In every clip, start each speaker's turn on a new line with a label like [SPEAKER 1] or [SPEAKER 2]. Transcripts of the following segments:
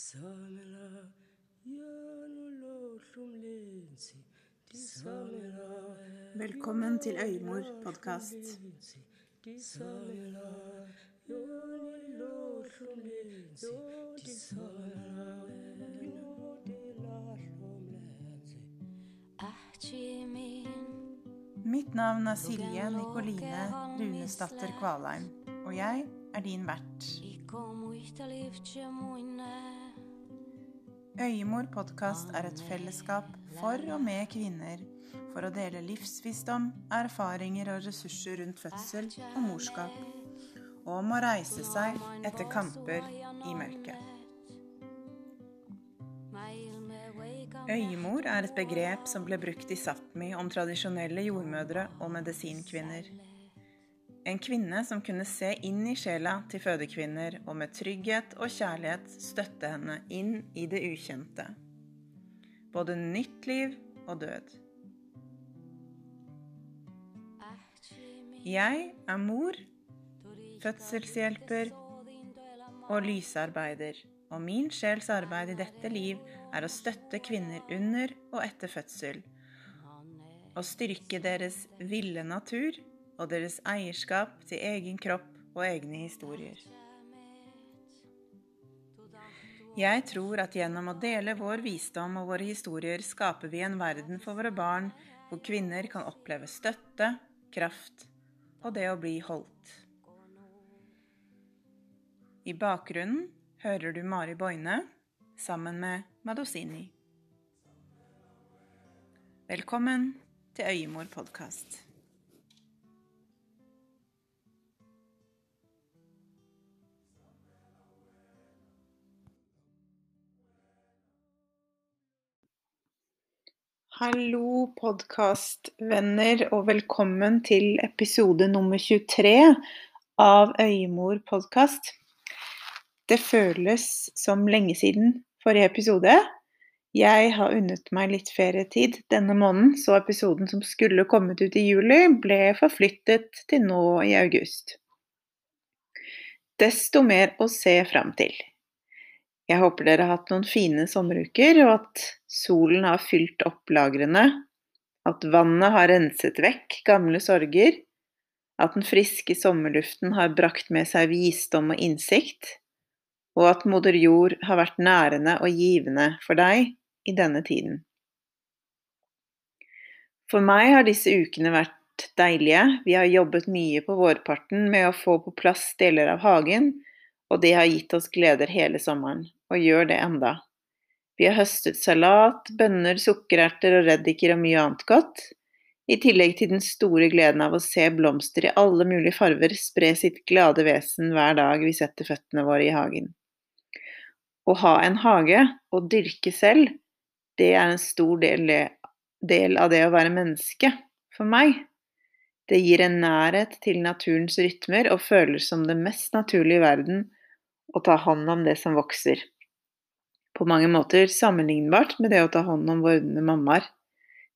[SPEAKER 1] Disamela, janolohlumlensi, disamela,
[SPEAKER 2] Velkommen til Øymor podkast.
[SPEAKER 1] disamela, janolohlumlensi, disamela, janolohlumlensi.
[SPEAKER 3] Ahti min
[SPEAKER 2] Mitt navn er Silje Nikoline Runesdatter Kvalheim, og jeg er din vert. Øymor podkast er et fellesskap for og med kvinner for å dele livsvisdom, erfaringer og ressurser rundt fødsel og morskap, og om å reise seg etter kamper i mørket. Øyemor er et begrep som ble brukt i Sápmi om tradisjonelle jordmødre og medisinkvinner. En kvinne som kunne se inn i sjela til fødekvinner og med trygghet og kjærlighet støtte henne inn i det ukjente. Både nytt liv og død. Jeg er mor, fødselshjelper og lysarbeider, og min sjels arbeid i dette liv er å støtte kvinner under og etter fødsel, og styrke deres ville natur og deres eierskap til egen kropp og egne historier. Jeg tror at gjennom å dele vår visdom og våre historier skaper vi en verden for våre barn hvor kvinner kan oppleve støtte, kraft og det å bli holdt. I bakgrunnen hører du Mari Boine sammen med Madosini. Velkommen til Øyemor podkast. Hallo, podkastvenner, og velkommen til episode nummer 23 av Øyemor podkast. Det føles som lenge siden forrige episode. Jeg har unnet meg litt ferietid denne måneden, så episoden som skulle kommet ut i juli, ble forflyttet til nå i august. Desto mer å se fram til. Jeg håper dere har hatt noen fine sommeruker, og at solen har fylt opp lagrene, at vannet har renset vekk gamle sorger, at den friske sommerluften har brakt med seg visdom og innsikt, og at moder jord har vært nærende og givende for deg i denne tiden. For meg har disse ukene vært deilige. Vi har jobbet mye på vårparten med å få på plass deler av hagen, og det har gitt oss gleder hele sommeren, og gjør det enda. Vi har høstet salat, bønner, sukkererter og reddiker og mye annet godt, i tillegg til den store gleden av å se blomster i alle mulige farver spre sitt glade vesen hver dag vi setter føttene våre i hagen. Å ha en hage, og dyrke selv, det er en stor del, del av det å være menneske, for meg. Det gir en nærhet til naturens rytmer og føles som det mest naturlige i verden å ta hånd om det som vokser. På mange måter sammenlignbart med det å ta hånd om vordende mammaer.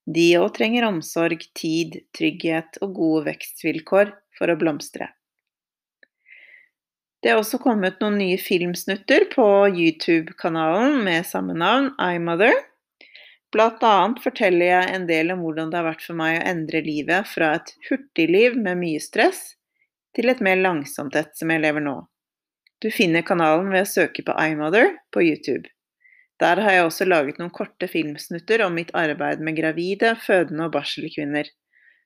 [SPEAKER 2] De òg trenger omsorg, tid, trygghet og gode vekstvilkår for å blomstre. Det er også kommet noen nye filmsnutter på YouTube-kanalen med samme navn, iMother. Blant annet forteller jeg en del om hvordan det har vært for meg å endre livet fra et hurtigliv med mye stress, til et mer langsomt et som jeg lever nå. Du finner kanalen ved å søke på iMother på YouTube. Der har jeg også laget noen korte filmsnutter om mitt arbeid med gravide, fødende og barselkvinner.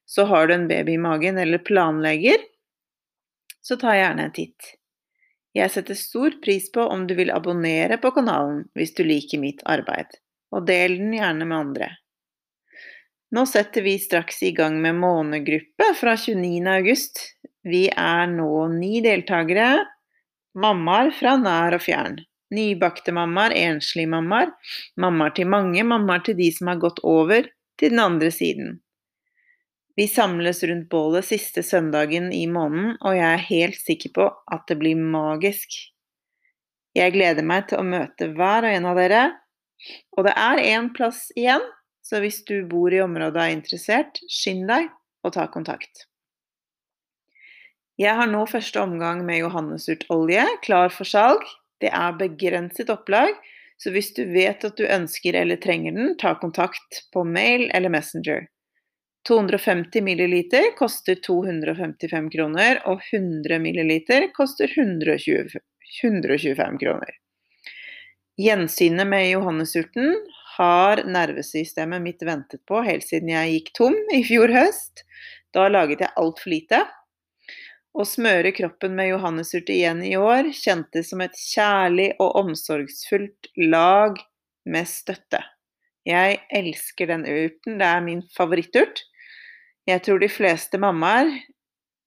[SPEAKER 2] Så har du en baby i magen eller planlegger, så ta gjerne en titt. Jeg setter stor pris på om du vil abonnere på kanalen hvis du liker mitt arbeid, og del den gjerne med andre. Nå setter vi straks i gang med månegruppe fra 29. august. Vi er nå ni deltakere, mammaer fra nær og fjern. Nybakte mammaer, enslige mammaer, mammaer til mange, mammaer til de som har gått over til den andre siden. Vi samles rundt bålet siste søndagen i måneden, og jeg er helt sikker på at det blir magisk. Jeg gleder meg til å møte hver og en av dere, og det er én plass igjen, så hvis du bor i området og er interessert, skynd deg og ta kontakt. Jeg har nå første omgang med johannesurtolje klar for salg. Det er begrenset opplag, så hvis du vet at du ønsker eller trenger den, ta kontakt på mail eller Messenger. 250 milliliter koster 255 kroner, og 100 milliliter koster 120, 125 kroner. Gjensynet med johannesurten har nervesystemet mitt ventet på helt siden jeg gikk tom i fjor høst. Da laget jeg altfor lite. Å smøre kroppen med johannesurt igjen i år kjentes som et kjærlig og omsorgsfullt lag med støtte. Jeg elsker den urten, det er min favoritturt. Jeg tror de fleste mammaer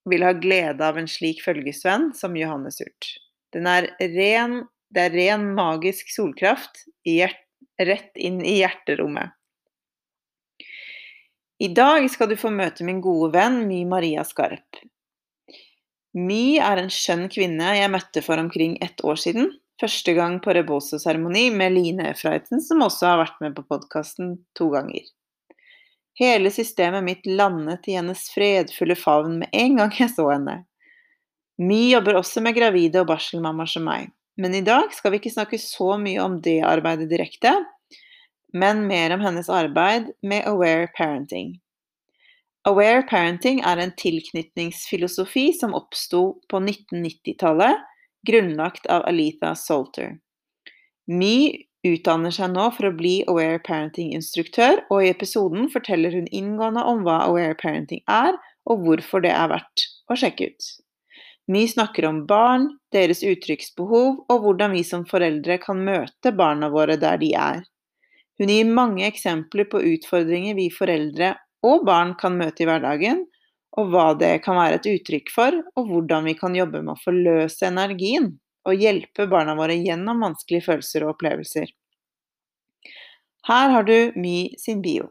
[SPEAKER 2] vil ha glede av en slik følgesvenn som johannesurt. Den er ren, det er ren magisk solkraft hjert, rett inn i hjerterommet. I dag skal du få møte min gode venn My Maria Skarp. My er en skjønn kvinne jeg møtte for omkring ett år siden. Første gang på rebozo-seremoni med Line Efraitsen, som også har vært med på podkasten to ganger. Hele systemet mitt landet i hennes fredfulle favn med en gang jeg så henne. My jobber også med gravide og barselmammaer som meg, men i dag skal vi ikke snakke så mye om det arbeidet direkte, men mer om hennes arbeid med aware parenting. Aware parenting er en tilknytningsfilosofi som oppsto på 1990-tallet, grunnlagt av Alitha Salter. My utdanner seg nå for å bli aware parenting-instruktør, og i episoden forteller hun inngående om hva aware parenting er, og hvorfor det er verdt å sjekke ut. My snakker om barn, deres uttrykksbehov, og hvordan vi som foreldre kan møte barna våre der de er. Hun gir mange eksempler på utfordringer vi foreldre og barn kan møte i hverdagen, og hva det kan være et uttrykk for, og hvordan vi kan jobbe med å forløse energien og hjelpe barna våre gjennom vanskelige følelser og opplevelser. Her har du My sin bio.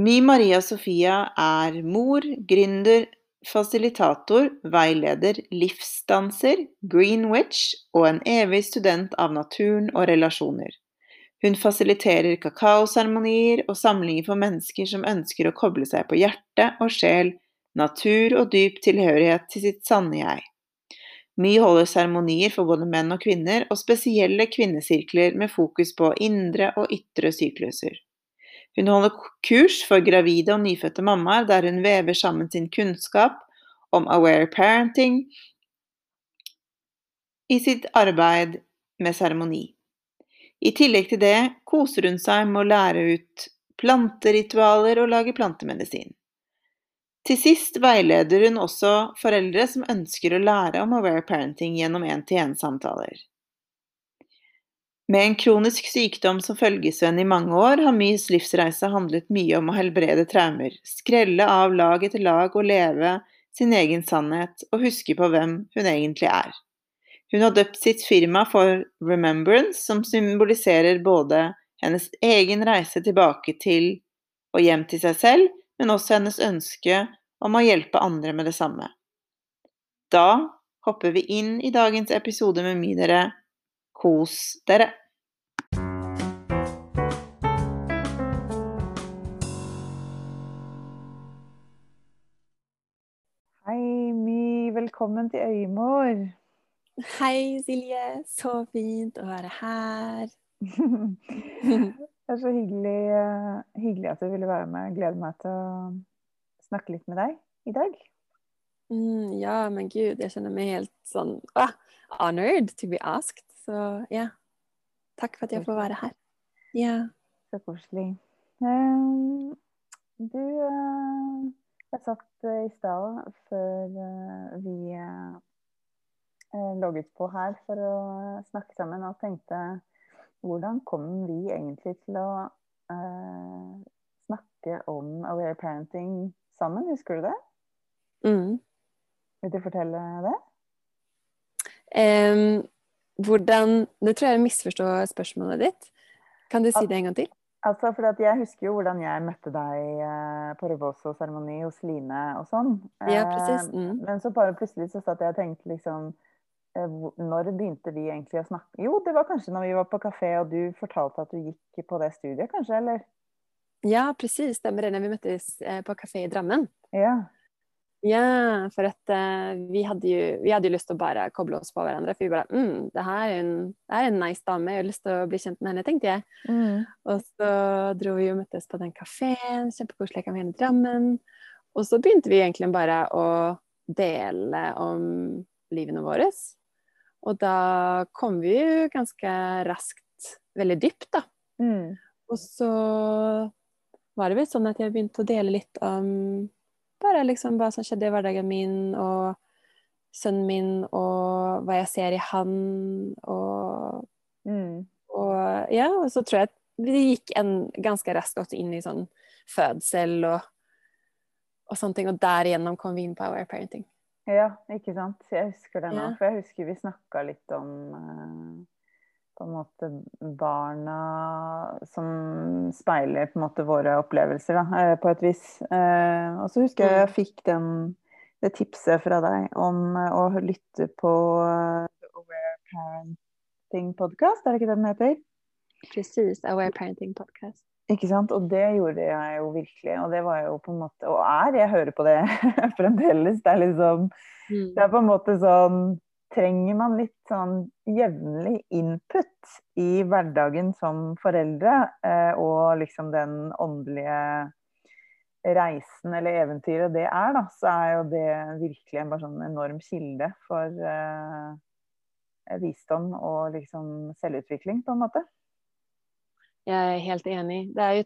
[SPEAKER 2] My Maria Sofia er mor, gründer, fasilitator, veileder, livsdanser, green witch og en evig student av naturen og relasjoner. Hun fasiliterer kakaoseremonier og samlinger for mennesker som ønsker å koble seg på hjerte og sjel, natur og dyp tilhørighet til sitt sanne jeg. My holder seremonier for både menn og kvinner, og spesielle kvinnesirkler med fokus på indre og ytre sykluser. Hun holder kurs for gravide og nyfødte mammaer, der hun vever sammen sin kunnskap om aware parenting i sitt arbeid med seremoni. I tillegg til det koser hun seg med å lære ut planteritualer og lage plantemedisin. Til sist veileder hun også foreldre som ønsker å lære om aware parenting gjennom én-til-én-samtaler. Med en kronisk sykdom som følgesvenn i mange år har Mys livsreise handlet mye om å helbrede traumer, skrelle av lag etter lag og leve sin egen sannhet og huske på hvem hun egentlig er. Hun har døpt sitt firma for Remembrance, som symboliserer både hennes egen reise tilbake til og hjem til seg selv, men også hennes ønske om å hjelpe andre med det samme. Da hopper vi inn i dagens episode med minere. Kos dere! Hei, My. Velkommen til Øymor.
[SPEAKER 4] Hei, Silje. Så fint å være her.
[SPEAKER 2] Det er så hyggelig, eh, hyggelig at du ville være med. Gleder meg til å snakke litt med deg i dag.
[SPEAKER 4] Mm, ja, men gud, jeg kjenner meg helt sånn ah, honored to be asked. Så ja, takk for at jeg får være her. Ja.
[SPEAKER 2] Så koselig. Um, du uh, Jeg satt i stad før uh, vi logget på her for å snakke sammen og tenkte hvordan kom vi egentlig til å snakke om aware parenting sammen? Husker du det?
[SPEAKER 4] Mm.
[SPEAKER 2] Vil du fortelle det?
[SPEAKER 4] Um, hvordan Nå tror jeg jeg misforstår spørsmålet ditt. Kan du si det en gang til?
[SPEAKER 2] Altså, for Jeg husker jo hvordan jeg møtte deg uh, på Rebozo-seremoni hos Line og sånn.
[SPEAKER 4] Ja, precis. Mm.
[SPEAKER 2] Men så bare plutselig så satt jeg og tenkte liksom eh, Når begynte vi egentlig å snakke? Jo, det var kanskje når vi var på kafé og du fortalte at du gikk på det studiet, kanskje? Eller?
[SPEAKER 4] Ja, precis. Stemmer det. Når vi møttes eh, på kafé i Drammen.
[SPEAKER 2] Ja.
[SPEAKER 4] Ja, for at uh, vi, hadde jo, vi hadde jo lyst til å bare koble oss på hverandre. For vi bare mm, det her er en, det er en nice dame, jeg har lyst til å bli kjent med henne, tenkte jeg.
[SPEAKER 5] Mm.
[SPEAKER 4] Og så dro vi og møttes på den kafeen, kjempekoselig kafé i Drammen. Og så begynte vi egentlig bare å dele om livene våre. Og da kom vi jo ganske raskt veldig dypt, da.
[SPEAKER 5] Mm.
[SPEAKER 4] Og så var det vel sånn at jeg begynte å dele litt om bare liksom hva som skjedde i hverdagen min, og sønnen min, og hva jeg ser i han, og,
[SPEAKER 5] Mm.
[SPEAKER 4] og Ja, og så tror jeg at vi gikk en, ganske raskt også inn i sånn fødsel og, og sånne ting, og derigjennom kom vi inn på Our Parenting.
[SPEAKER 5] Ja, ikke sant. Jeg husker det nå.
[SPEAKER 4] Ja.
[SPEAKER 5] For jeg husker vi snakka litt om eh, på en måte barna som speiler på en måte våre opplevelser, da, eh, på et vis. Eh, og så husker jeg jeg fikk den, det tipset fra deg om å lytte på Aware Parenting Podcast, er det ikke det den heter?
[SPEAKER 4] Precis, Aware Parenting Podcast.
[SPEAKER 5] Ikke sant? Og det gjorde jeg jo virkelig. Og det var jo på en måte Og er, jeg hører på det fremdeles. Det er liksom
[SPEAKER 4] Mm.
[SPEAKER 5] Det er på en måte sånn Trenger man litt sånn jevnlig input i hverdagen som foreldre, eh, og liksom den åndelige reisen eller eventyret det er, da, så er jo det virkelig en bare sånn enorm kilde for eh, visdom og liksom selvutvikling, på en måte.
[SPEAKER 4] Jeg er helt enig. Det er jo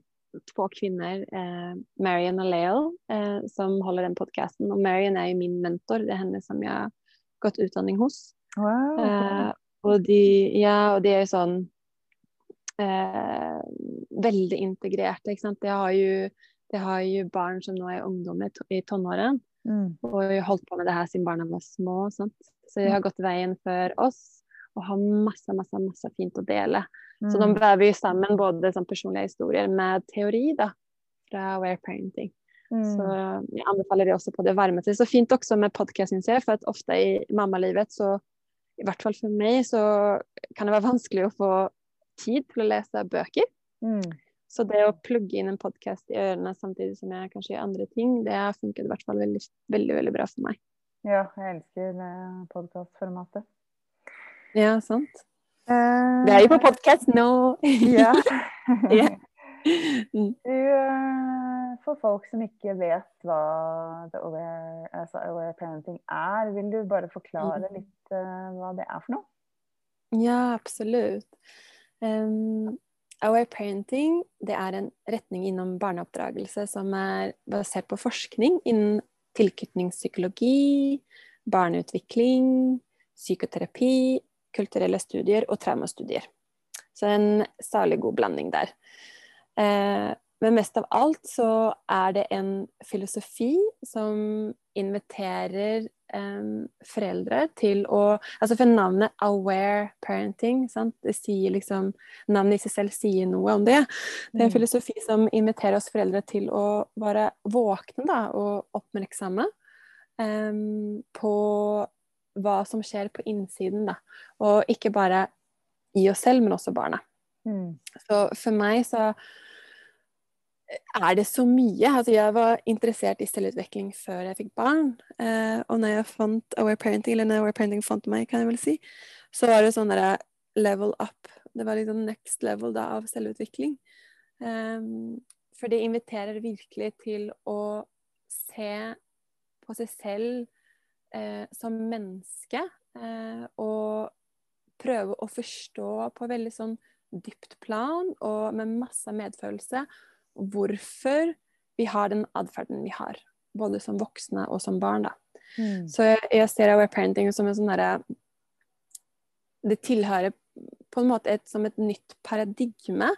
[SPEAKER 4] to kvinner, eh, Marion og Leo, eh, som holder den podkasten. Og Marion er jo min mentor. Det er henne som jeg har gått utdanning hos.
[SPEAKER 5] Wow.
[SPEAKER 4] Eh, og de, ja, og de er jo sånn eh, veldig integrerte, ikke sant. Jeg har jo, de har jo barn som nå er ungdommer i tonåren,
[SPEAKER 5] Mm.
[SPEAKER 4] og har jo holdt på med det her siden barna var små. Sant? Så de har gått veien før oss, og har masse, masse, masse fint å dele. Så
[SPEAKER 5] Mm.
[SPEAKER 4] de vever jo sammen både sånn personlige historier med teori da, fra Aware Parenting.
[SPEAKER 5] Mm.
[SPEAKER 4] Så jeg anbefaler det også på det varmeste. Så fint også med podkast, syns jeg, for at ofte i mammalivet, så i hvert fall for meg, så kan det være vanskelig å få tid til å lese bøker.
[SPEAKER 5] Mm.
[SPEAKER 4] Så det å plugge inn en podkast i ørene samtidig som jeg kanskje gjør andre ting, det har funket i hvert fall veldig, veldig, veldig bra for meg.
[SPEAKER 5] Ja, jeg elsker det podkastformatet.
[SPEAKER 4] Ja, sant.
[SPEAKER 5] Eh,
[SPEAKER 4] Vi er jo på podkast nå!
[SPEAKER 5] Ja.
[SPEAKER 4] Ja. Mm.
[SPEAKER 5] Du, eh, for folk som ikke vet hva the aware, altså aware parenting er, vil du bare forklare
[SPEAKER 4] Mm.
[SPEAKER 5] litt uh, hva det er for noe?
[SPEAKER 4] Ja, absolutt. Um, Aware parenting det er en retning innom barneoppdragelse som er basert på forskning innen tilknytningspsykologi, barneutvikling, psykoterapi, kulturelle studier og traumastudier. Så det er en særlig god blanding der. Eh, men mest av alt så er det en filosofi som inviterer em, foreldre til å Altså for navnet 'aware parenting', sant? det sier liksom Navnet i seg selv sier noe om det. Det er en
[SPEAKER 5] Mm.
[SPEAKER 4] filosofi som inviterer oss foreldre til å være våkne da, og oppmerksomme em, på hva som skjer på innsiden. Da. Og ikke bare i oss selv, men også barna.
[SPEAKER 5] Mm.
[SPEAKER 4] Så for meg så er det så mye. Altså jeg var interessert i selvutvikling før jeg fikk barn. Eh, og når jeg fant Aware Parenting, eller når Aware Parenting fant meg, kan jeg vel si, så var det sånn derre level up. Det var liksom next level da av selvutvikling. Um, for det inviterer virkelig til å se på seg selv eh, som menneske, eh, og prøve å forstå på veldig sånn dypt plan og med masse medfølelse hvorfor vi har den atferden vi har. Både som voksne og som barn. da.
[SPEAKER 5] Mm.
[SPEAKER 4] Så jeg, jeg ser aware parenting som en sånn derre Det tilhører på en måte et, som et nytt paradigme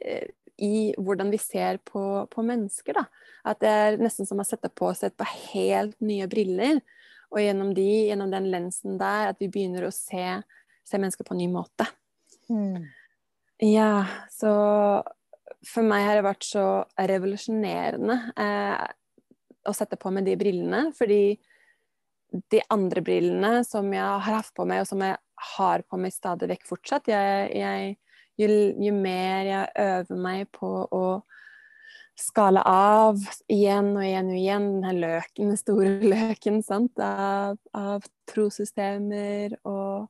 [SPEAKER 4] eh, i hvordan vi ser på, på mennesker. da. At det er nesten som å sette på seg et par helt nye briller. Og gjennom de, gjennom den lensen der, at vi begynner å se, se mennesker på en ny måte.
[SPEAKER 5] Mm.
[SPEAKER 4] Ja, så for meg har det vært så revolusjonerende eh, å sette på meg de brillene, fordi de andre brillene som jeg har hatt på meg, og som jeg har på meg stadig vekk fortsatt jeg, jeg, jo, jo mer jeg øver meg på å skala av igjen og igjen og igjen den løken, den store løken sant? Av, av trossystemer og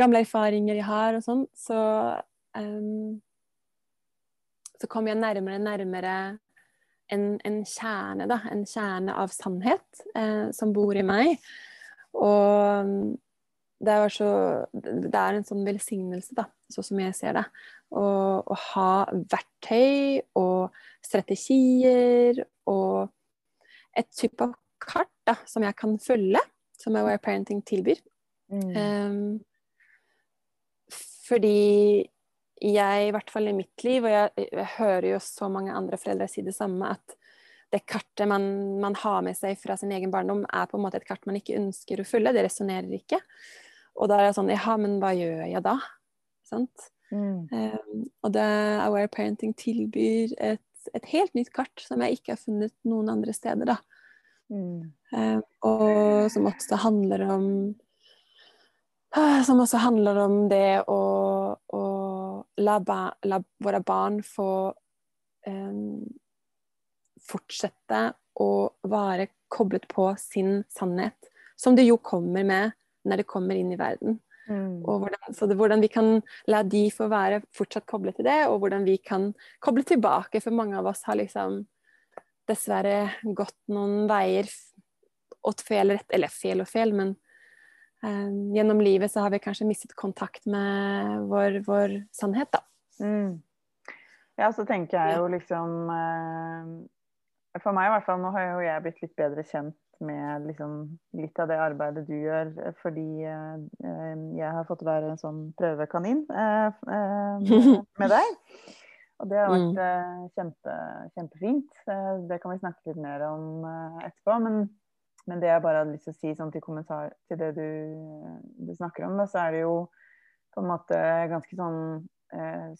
[SPEAKER 4] gamle erfaringer jeg har og sånn, så um, så kommer jeg nærmere og nærmere en, en, kjerne, da. En kjerne av sannhet eh, som bor i meg. Og det er, så, det er en sånn velsignelse, da, sånn som jeg ser det. Å, ha verktøy og strategier og et type av kart da, som jeg kan følge, som Aware Parenting tilbyr. Mm. Um, fordi jeg, i hvert fall i mitt liv, og jeg, jeg, hører jo så mange andre foreldre si det samme, at det kartet man, man, har med seg fra sin egen barndom, er på en måte et kart man ikke ønsker å følge. Det resonnerer ikke. Og da er jeg sånn Ja, men hva gjør jeg da? Sant? Mm. Um, og det Aware Parenting tilbyr et, et, helt nytt kart som jeg ikke har funnet noen andre steder, da. Mm. Um, og som også handler om som også handler om det å, å la, ba, la, våre barn få um, fortsette å være koblet på sin sannhet, som det jo kommer med når det kommer inn i verden. Mm. Hvordan, så det, hvordan vi kan la de få være fortsatt koblet til det, og hvordan vi kan koble tilbake. For mange av oss har liksom dessverre gått noen veier åt fel rett, eller fel og fel, men um, gjennom livet så har vi kanskje mistet kontakt med vår, vår sannhet, da.
[SPEAKER 5] Mm. Ja, så tenker jeg jo liksom uh, For meg i hvert fall, nå har jo jeg blitt litt bedre kjent med liksom, litt av det arbeidet du gjør, fordi eh, jeg har fått være en sånn prøvekanin eh, med deg. Og det har vært eh, kjempe, kjempefint. det kan vi snakke litt mer om etterpå. Men men det jeg bare hadde lyst til å si sånn til kommentar til det du, du snakker om, da, så er det jo på en måte ganske sånn eh,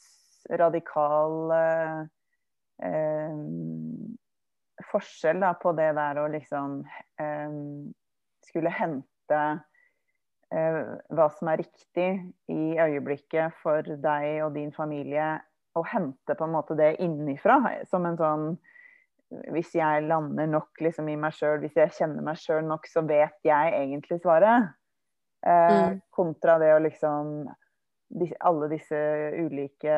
[SPEAKER 5] radikal eh, eh, forskjell da, på det der å liksom eh, skulle hente eh, hva som er riktig i øyeblikket for deg og din familie, og hente på en måte det innifra som en sånn hvis jeg lander nok liksom, i meg sjøl, hvis jeg kjenner meg sjøl nok, så vet jeg egentlig svaret. Eh, mm. Kontra det å liksom Alle disse ulike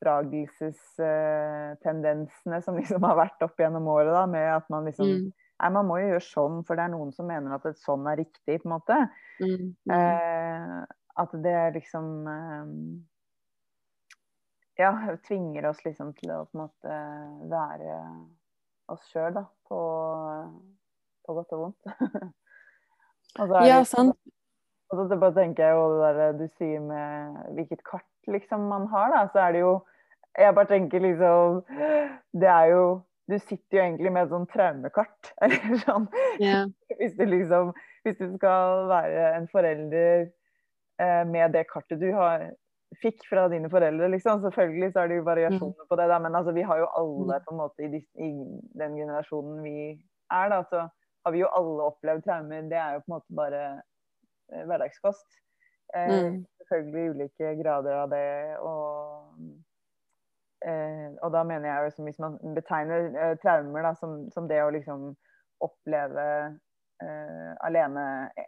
[SPEAKER 5] oppdragelsestendensene som liksom har vært opp gjennom året, da, med at man liksom mm. Nei, man må jo gjøre sånn, for det er noen som mener at et sånn er riktig, på en måte. Mm. mm. Eh, at det liksom eh, ja, tvinger oss liksom til å på en måte være oss sjøl, da. På, på, godt og vondt. og
[SPEAKER 4] ja, sant.
[SPEAKER 5] Og så bare tenker jeg jo det der du sier med hvilket kart liksom man har, da. Så er det jo Jeg bare tenker liksom Det er jo Du sitter jo egentlig med et sånn traumekart, eller sånn. Yeah. Hvis du liksom Hvis du skal være en forelder eh, med det kartet du har fikk fra dine foreldre, liksom. Selvfølgelig så er det jo variasjoner mm. på det, da, men altså, vi har jo alle mm. på en måte i, i, den generasjonen vi er, da, så har vi jo alle opplevd traumer. Det er jo på en måte bare eh, hverdagskost. Eh, mm. Selvfølgelig ulike grader av det. Og, eh, og da mener jeg jo, hvis man betegner eh, traumer da, som, som, det å liksom oppleve eh, alene,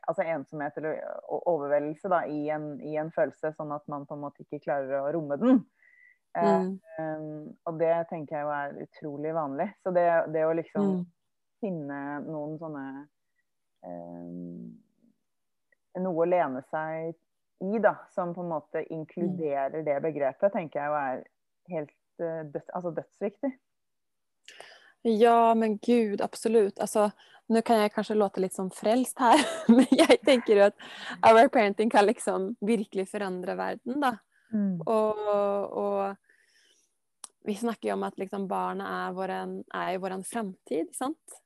[SPEAKER 5] altså ensomhet eller overveldelse da, i, en, i, en, følelse, sånn at man på en måte ikke klarer å romme den. Uh, mm. og det tenker jeg jo er utrolig vanlig. Så det, det å liksom mm. finne noen sånne Noe å lene seg i, da, som på en måte inkluderer det begrepet, tenker jeg jo er helt uh, døds, altså dødsviktig.
[SPEAKER 4] Ja, men gud, absolutt. Altså, nå kan jeg kanskje låte litt sånn frelst her, men jeg tenker jo at our parenting kan liksom virkelig forandre verden, da. Mm. Og, og, vi snakker jo om at liksom barna er, vår, er jo vår framtid, sant.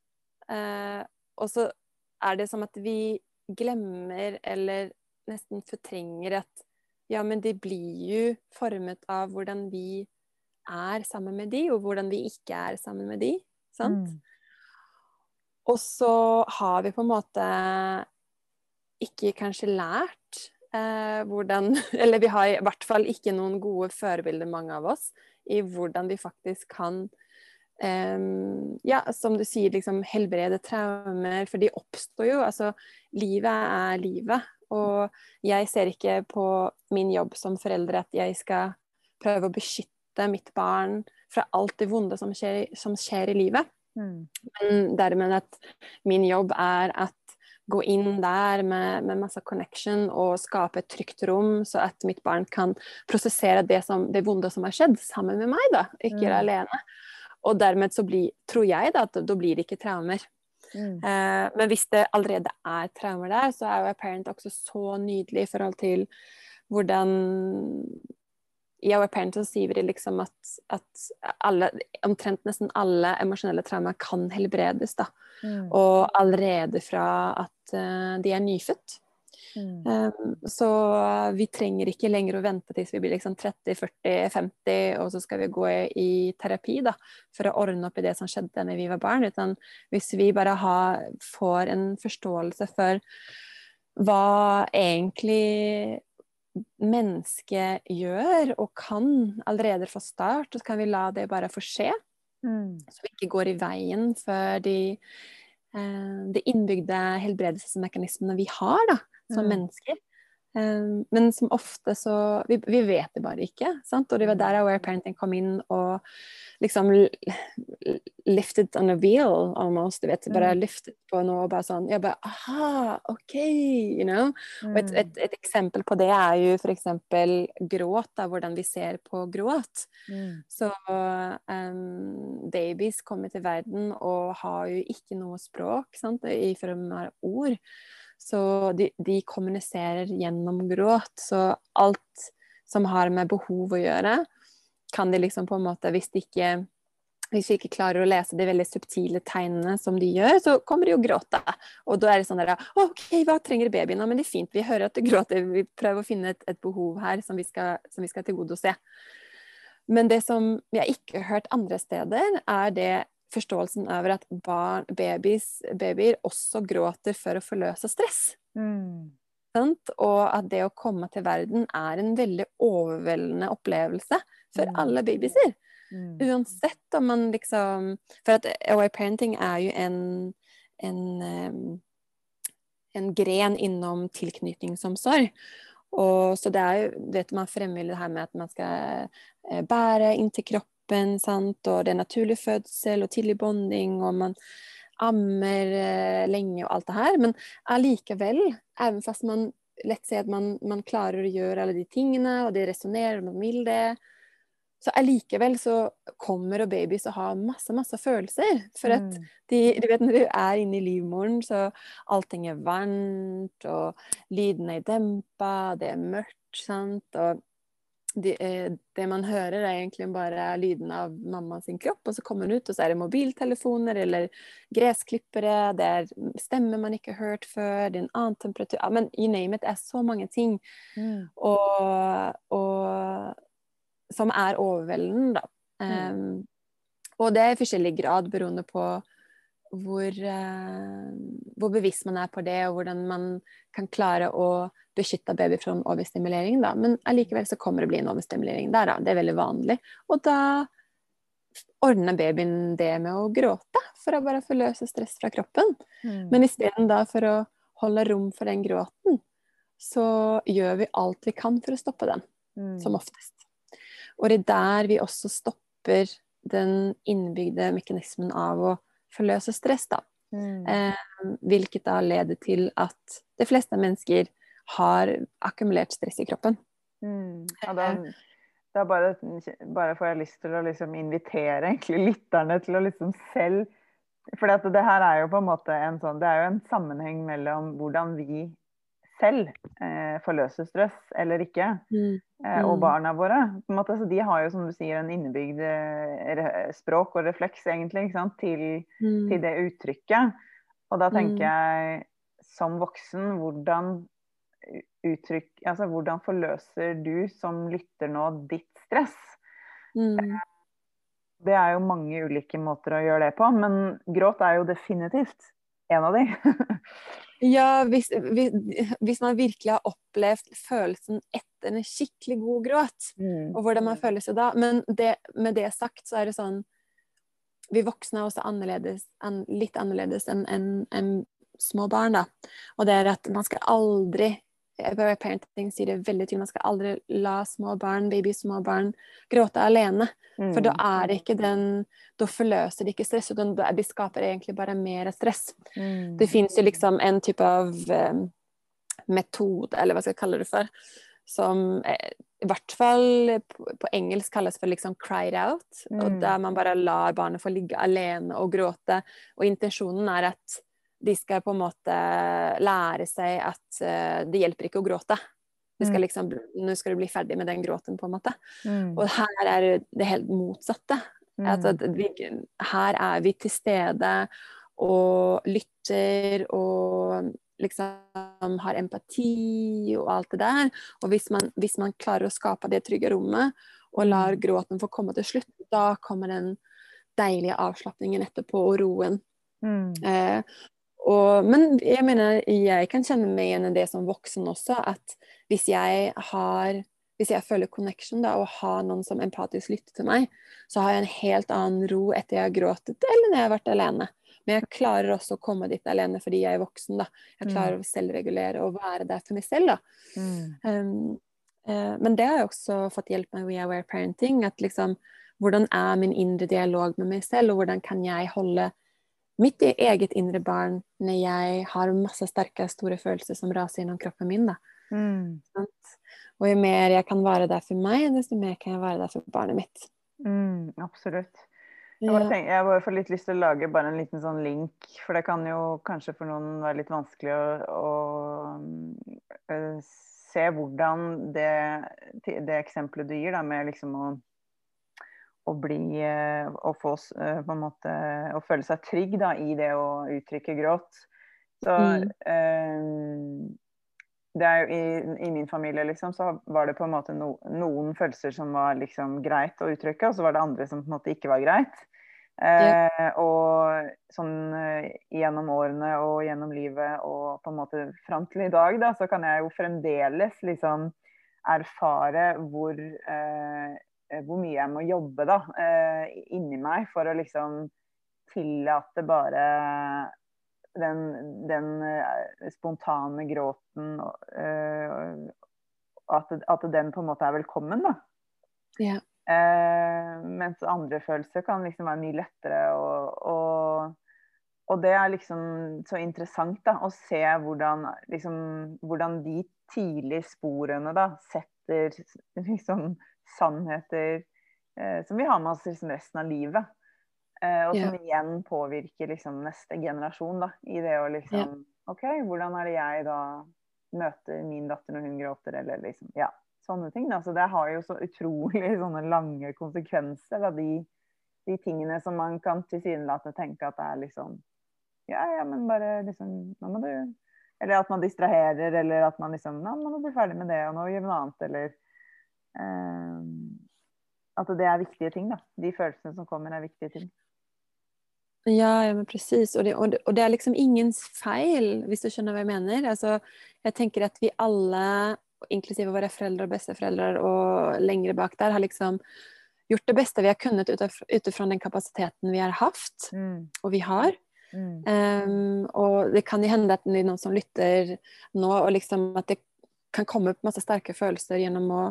[SPEAKER 4] Eh, og så er det som at vi glemmer eller nesten fortrenger at ja, men det blir jo formet av hvordan vi er sammen med de, og hvordan vi ikke er sammen med de. Sant? Mm. Og så har vi på en måte ikke kanskje lært Eh, hvordan Eller vi har i hvert fall ikke noen gode forbilder, mange av oss, i hvordan vi faktisk kan eh, Ja, som du sier, liksom helbrede traumer, for de oppstår jo. Altså, livet er livet. Og jeg ser ikke på min jobb som forelder at jeg skal prøve å beskytte mitt barn fra alt det vonde som skjer, som skjer i livet.
[SPEAKER 2] Mm.
[SPEAKER 4] Men dermed at min jobb er at gå inn der med, med masse connection og skape et trygt rom, så at mitt barn kan prosessere det, som, det vonde som har skjedd, sammen med meg, da, ikke
[SPEAKER 2] Mm.
[SPEAKER 4] alene. Og dermed så blir, tror jeg da, at da blir det ikke traumer.
[SPEAKER 2] Mm.
[SPEAKER 4] Eh, men hvis det allerede er traumer der, så er jo Apparent også så nydelig i forhold til hvordan I Our Parents så sier vi liksom at, at alle, omtrent nesten alle emosjonelle traumer kan helbredes. da.
[SPEAKER 2] Mm.
[SPEAKER 4] Og allerede fra at uh, de er nyfødt.
[SPEAKER 2] Mm.
[SPEAKER 4] Um, så vi trenger ikke lenger å vente til vi blir liksom 30-40-50, og så skal vi gå i, i terapi da, for å ordne opp i det som skjedde da vi var barn. Utan hvis vi bare har, får en forståelse for hva egentlig mennesket gjør og kan allerede fra start, så kan vi la det bare få skje.
[SPEAKER 2] Mm.
[SPEAKER 4] Så vi ikke går i veien for de, eh, de innbygde helbredelsesmekanismene vi har da, som
[SPEAKER 2] Mm.
[SPEAKER 4] mennesker. Eh, men som ofte så vi, vi vet det bare ikke. Sant? Og det var der Aware Parenting kom inn og liksom lifted on a wheel almost. Du vet, bare
[SPEAKER 2] Mm.
[SPEAKER 4] lyftet på noe og bare sånn Jeg bare aha, OK, you know. Og et,
[SPEAKER 2] Mm.
[SPEAKER 4] et, et eksempel på det er jo eksempel gråt, da, hvordan vi ser på gråt.
[SPEAKER 2] Mm.
[SPEAKER 4] Så um, babies kommer til verden og har jo ikke noe språk sant, i form av ord. Så de, de kommuniserer gjennom gråt. Så alt som har med behov å gjøre, kan de liksom på en måte Hvis de ikke hvis de ikke klarer å lese de veldig subtile tegnene som de gjør, så kommer de å gråte. Og da er det sånn der OK, hva trenger babyen? Men det er fint, vi hører at du gråter. Vi prøver å finne et, et behov her som vi, skal, som vi skal tilgodese. Men det som vi har ikke hørt andre steder, er det forståelsen over at barn, babies, babyer også gråter for å forløse stress.
[SPEAKER 2] Mm.
[SPEAKER 4] Sant? Og at det å komme til verden er en veldig overveldende opplevelse for
[SPEAKER 2] Mm.
[SPEAKER 4] alle babyer.
[SPEAKER 2] Mm.
[SPEAKER 4] Uansett om man liksom For at away parenting er jo en, en, en gren innom tilknytningsomsorg. Og så det er jo vet man fremmer det her med at man skal eh, bære inntil kroppen, sant? og det er naturlig fødsel og tidlig bonding, og man ammer eh, lenge og alt det her. Men allikevel, even fast man lett sier at man, man klarer å gjøre alle de tingene, og det resonnerer, man vil det, så allikevel så kommer og babys og har masse, masse følelser. For at
[SPEAKER 2] Mm.
[SPEAKER 4] de, du vet når du er inne i livmoren, så allting er varmt, og lydene er dempa, det er mørkt, sant. Og de, eh, det man hører, er egentlig bare lyden av mamma sin kropp, og så kommer den ut, og så er det mobiltelefoner eller gressklippere, det er stemmer man ikke har hørt før, det er en annen temperatur ja, Men you name it, det er så mange ting.
[SPEAKER 2] Mm.
[SPEAKER 4] Og, og som er overveldende, da. Um, og det er i forskjellig grad beroende på hvor, uh, hvor bevisst man er på det, og hvordan man kan klare å beskytte baby fra overstimulering. Da. Men allikevel så kommer det bli en overstimulering der. Da. Det er veldig vanlig. Og da ordner babyen det med å gråte, for å bare forløse stress fra kroppen.
[SPEAKER 2] Mm.
[SPEAKER 4] Men isteden da for å holde rom for den gråten, så gjør vi alt vi kan for å stoppe den
[SPEAKER 2] Mm.
[SPEAKER 4] som oftest. Og det er der vi også stopper den innbygde mekanismen av å forløse stress, da.
[SPEAKER 2] Mm.
[SPEAKER 4] Eh, hvilket da leder til at de fleste mennesker har akkumulert stress i kroppen.
[SPEAKER 2] Mm. Ja, da, da bare, bare får jeg lyst til å liksom invitere egentlig lytterne til å liksom selv For det her er jo på en måte en sånn Det er jo en sammenheng mellom hvordan vi selv eh, forløser stress eller ikke, eh, og
[SPEAKER 4] Mm.
[SPEAKER 2] barna våre. Måte, de har jo, som du sier, en innebygd eh, språk og refleks egentlig sant? Til,
[SPEAKER 4] Mm.
[SPEAKER 2] til det uttrykket. Og da tenker
[SPEAKER 4] Mm.
[SPEAKER 2] jeg som voksen, hvordan uttrykk Altså hvordan forløser du som lytter nå ditt stress?
[SPEAKER 4] Mm.
[SPEAKER 2] Det er jo mange ulike måter å gjøre det på, men gråt er jo definitivt en av de.
[SPEAKER 4] Ja, hvis, hvis, hvis man virkelig har opplevd følelsen etter en skikkelig god gråt,
[SPEAKER 5] Mm.
[SPEAKER 4] og hvordan man føler seg da. Men det, med det sagt, så er det sånn Vi voksne er også annerledes, an, litt annerledes enn en, en små barn, da. Og det er at man skal aldri Parenting sier det veldig tydelig, man skal aldri la små barn, baby små barn, gråte alene. For da
[SPEAKER 5] Mm.
[SPEAKER 4] er det ikke den Da forløser de ikke stress, og de skaper egentlig bare mer stress.
[SPEAKER 5] Mm.
[SPEAKER 4] Det finnes jo liksom en type av um, metode, eller hva skal jeg kalle det for, som eh, i hvert fall på, på engelsk kalles for liksom 'cried out'.
[SPEAKER 5] Mm.
[SPEAKER 4] Og der man bare lar barnet få ligge alene og gråte. Og intensjonen er at de skal på en måte lære seg at uh, det hjelper ikke å gråte. Skal
[SPEAKER 5] Mm.
[SPEAKER 4] liksom, nå skal du bli ferdig med den gråten, på en måte.
[SPEAKER 5] Mm.
[SPEAKER 4] Og her er det helt motsatte.
[SPEAKER 5] Mm.
[SPEAKER 4] At, at vi, her er vi til stede og lytter og liksom har empati og alt det der. Og hvis man, hvis man klarer å skape det trygge rommet og lar gråten få komme til slutt, da kommer den deilige avslapningen etterpå og roen.
[SPEAKER 5] Mm.
[SPEAKER 4] Eh, og, men jeg mener, jeg kan kjenne meg igjen i det som voksen også, at hvis jeg har hvis jeg føler connection da, og har noen som empatisk lytter til meg, så har jeg en helt annen ro etter jeg har gråtet, eller når jeg har vært alene. Men jeg klarer også å komme dit alene fordi jeg er voksen. da. Jeg klarer å selvregulere og være der for meg selv. da.
[SPEAKER 5] Mm.
[SPEAKER 4] Um, uh, men det har jeg også fått hjelp med We Aware Parenting. at liksom, Hvordan er min indre dialog med meg selv, og hvordan kan jeg holde mitt eget indre barn når jeg har masse sterke, store følelser som raser gjennom kroppen min.
[SPEAKER 5] Mm.
[SPEAKER 4] Og jo mer jeg kan være der for meg, desto mer kan jeg være der for barnet mitt.
[SPEAKER 5] Mm. Absolutt. Jeg bare, tenker, jeg bare får litt lyst til å lage bare en liten sånn link, for det kan jo kanskje for noen være litt vanskelig å, å øh, se hvordan det, det eksempelet du gir, da, med liksom å, å bli øh, Å få på en måte Å føle seg trygg da, i det å uttrykke gråt. Så
[SPEAKER 4] Mm.
[SPEAKER 5] eh, det er jo i, I min familie liksom, så var det på en måte no, noen følelser som var liksom greit å uttrykke, og så var det andre som på en måte ikke var greit. Eh, og sånn eh, gjennom årene og gjennom livet og på en måte fram til i dag, da, så kan jeg jo fremdeles liksom erfare hvor, eh, hvor mye jeg må jobbe da, eh, inni meg for å liksom tillate bare den, den eh, spontane gråten eh, at, at den på en måte er velkommen, da.
[SPEAKER 4] Ja.
[SPEAKER 5] Eh, mens andre følelser kan liksom være mye lettere og, og, og det er liksom så interessant da, å se hvordan, liksom, hvordan de tidlige sporene da setter liksom sannheter eh, som vi har med oss liksom resten av livet. Eh, og som igjen påvirker liksom neste generasjon da, i det å liksom OK, hvordan er det jeg da møter min datter når hun gråter, eller liksom Ja, sånne ting. Da. Så det har jo så utrolig sånne lange konsekvenser, da, de, de tingene som man kan tilsynelatende tenke at det er liksom Ja, ja, men bare liksom Nå må du Eller at man distraherer, eller at man liksom Nå må du bli ferdig med det, og nå gjør vi noe annet, eller At det er viktige ting, da. De følelsene som kommer, er viktige ting.
[SPEAKER 4] Ja, ja, men precis. Og, det, og, det, er liksom ingens feil, hvis du skjønner hva jeg mener. Altså, jeg tenker at vi alle, inklusive våre foreldre og besteforeldre og lengre bak der, har liksom gjort det beste vi har kunnet utifrån den kapasiteten vi har haft,
[SPEAKER 5] Mm.
[SPEAKER 4] og vi har.
[SPEAKER 5] Mm.
[SPEAKER 4] Um, og det kan jo hende at det er noen som lytter nå, og liksom at det kan komme opp masse sterke følelser gjennom å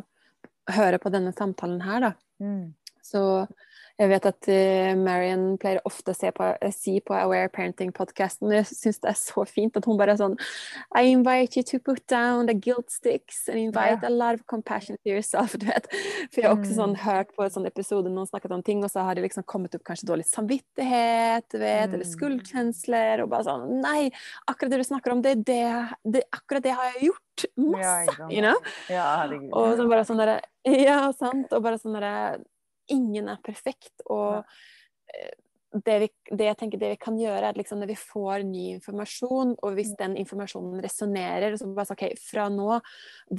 [SPEAKER 4] høre på denne samtalen her, da.
[SPEAKER 5] Mm.
[SPEAKER 4] Så jeg vet at uh, Marion pleier ofte å se på, eh, si på Aware Parenting-podkasten, jeg syns det er så fint at hun bare er sånn I invite you to put down the guilt sticks and invite
[SPEAKER 5] Ja.
[SPEAKER 4] a lot of compassion to yourself. Du vet. For jeg har også
[SPEAKER 5] Mm.
[SPEAKER 4] sånn, hørt på en sånn episode noen snakket om ting, og så har det liksom kommet opp kanskje dårlig samvittighet, du vet, eller
[SPEAKER 5] Mm.
[SPEAKER 4] skuldkjensler, og bare sånn Nei, akkurat det du snakker om, det, det, det, akkurat det har jeg gjort masse, you know?
[SPEAKER 5] Ja.
[SPEAKER 4] Og så bare sånn derre Ja, sant. Og bare sånn derre Ingen er perfekt. Og eh, det, vi, det jeg tenker det vi kan gjøre, er liksom når vi får ny informasjon, og hvis den informasjonen resonnerer, så bare si OK, fra nå,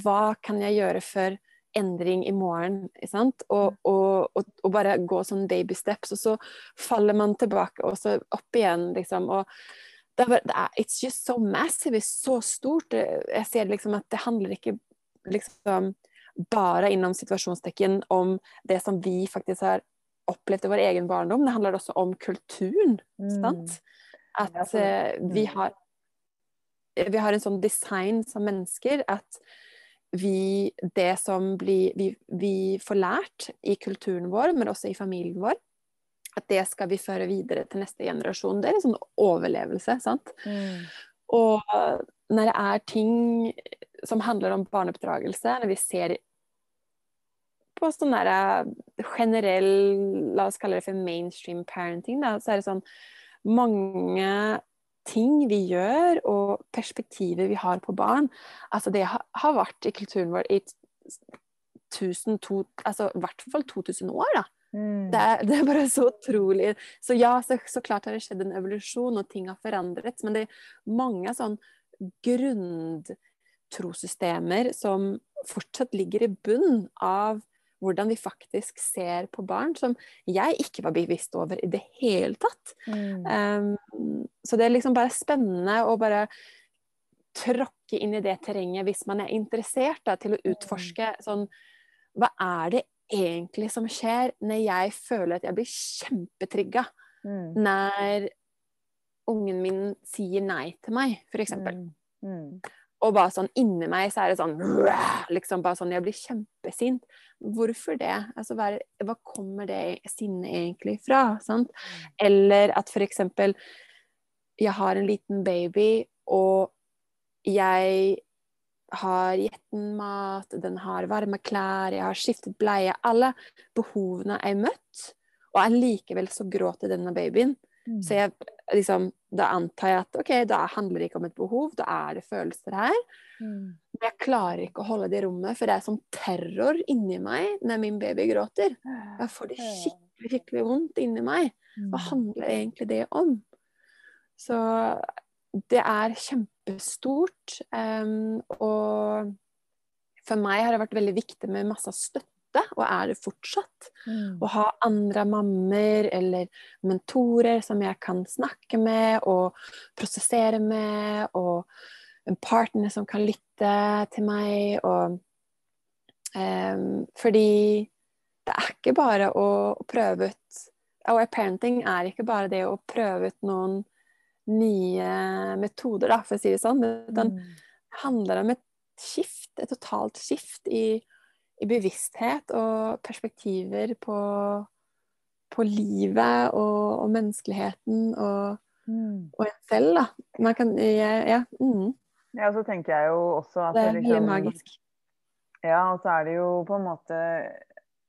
[SPEAKER 4] hva kan jeg gjøre for endring i morgen? ikke Sant? Og, og, og, og bare gå sånn baby steps, og så faller man tilbake og så opp igjen, liksom. Og det er, bare- det er, It's just so massive, så stort. Jeg ser liksom at det handler ikke liksom bare innom situasjonstekken om det som vi faktisk har opplevd i vår egen barndom. Det handler også om kulturen. sant? At
[SPEAKER 5] Ja,
[SPEAKER 4] eh, vi
[SPEAKER 5] mm.
[SPEAKER 4] har vi har en sånn design som mennesker at vi Det som blir vi, vi får lært i kulturen vår, men også i familien vår, at det skal vi føre videre til neste generasjon. Det er en sånn overlevelse, sant?
[SPEAKER 5] Mm.
[SPEAKER 4] Og når det er ting som handler om barneoppdragelse, når vi ser på sånn der generell, la oss kalle det for mainstream parenting, da, så er det sånn mange ting vi gjør, og perspektiver vi har på barn. Altså det har vært i kulturen vår i tusen, to, altså i hvert fall 2000 år, da.
[SPEAKER 5] Mm.
[SPEAKER 4] Det er, det er bare så utrolig. Så ja, så, så klart har det skjedd en evolusjon, og ting har forandret. Men det er mange sånn grundtrosystemer som fortsatt ligger i bunn av hvordan vi faktisk ser på barn, som jeg ikke var bevisst over i det hele tatt.
[SPEAKER 5] Mm.
[SPEAKER 4] Um, så det er liksom bare spennende å bare tråkke inn i det terrenget hvis man er interessert da, til å utforske sånn Hva er det egentlig som skjer når jeg føler at jeg blir kjempetrigga
[SPEAKER 5] Mm.
[SPEAKER 4] når ungen min sier nei til meg, f.eks.
[SPEAKER 5] Mm. Mm.
[SPEAKER 4] Og bare sånn inni meg så er det sånn liksom bare sånn, Jeg blir kjempesint. Hvorfor det? Altså, hva, hva kommer det sinnet egentlig fra? Sant? Eller at for eksempel Jeg har en liten baby, og jeg har gitt den mat, den har varme klær, jeg har skiftet bleie. Alle behovene er møtt, og allikevel så gråter denne babyen.
[SPEAKER 5] Mm.
[SPEAKER 4] Så jeg, liksom, da antar jeg at ok, da handler det ikke om et behov, da er det følelser her.
[SPEAKER 5] Mm.
[SPEAKER 4] Men jeg klarer ikke å holde det i rommet, for det er som terror inni meg når min baby gråter. Jeg får det skikkelig, skikkelig vondt inni meg. Hva handler egentlig det om? Så det er kjempestort. Um, og for meg har det vært veldig viktig med masse støtte, og er det fortsatt.
[SPEAKER 5] Mm.
[SPEAKER 4] Å ha andre mammer eller mentorer som jeg kan snakke med og prosessere med, og en partner som kan lytte til meg. Og, um, fordi det er ikke bare å, å prøve ut Our parenting er ikke bare det å prøve ut noen nye metoder, da, for å si det sånn. Men
[SPEAKER 5] Mm.
[SPEAKER 4] handler om et skift, et totalt skift i, i bevissthet og perspektiver på, på livet og, og menneskeligheten og,
[SPEAKER 5] Mm.
[SPEAKER 4] og en selv, da. Man kan Ja. mm,
[SPEAKER 5] Ja, så tenker jeg jo også at
[SPEAKER 4] det er
[SPEAKER 5] liksom-
[SPEAKER 4] veldig magisk.
[SPEAKER 5] Ja, og så er det jo på en måte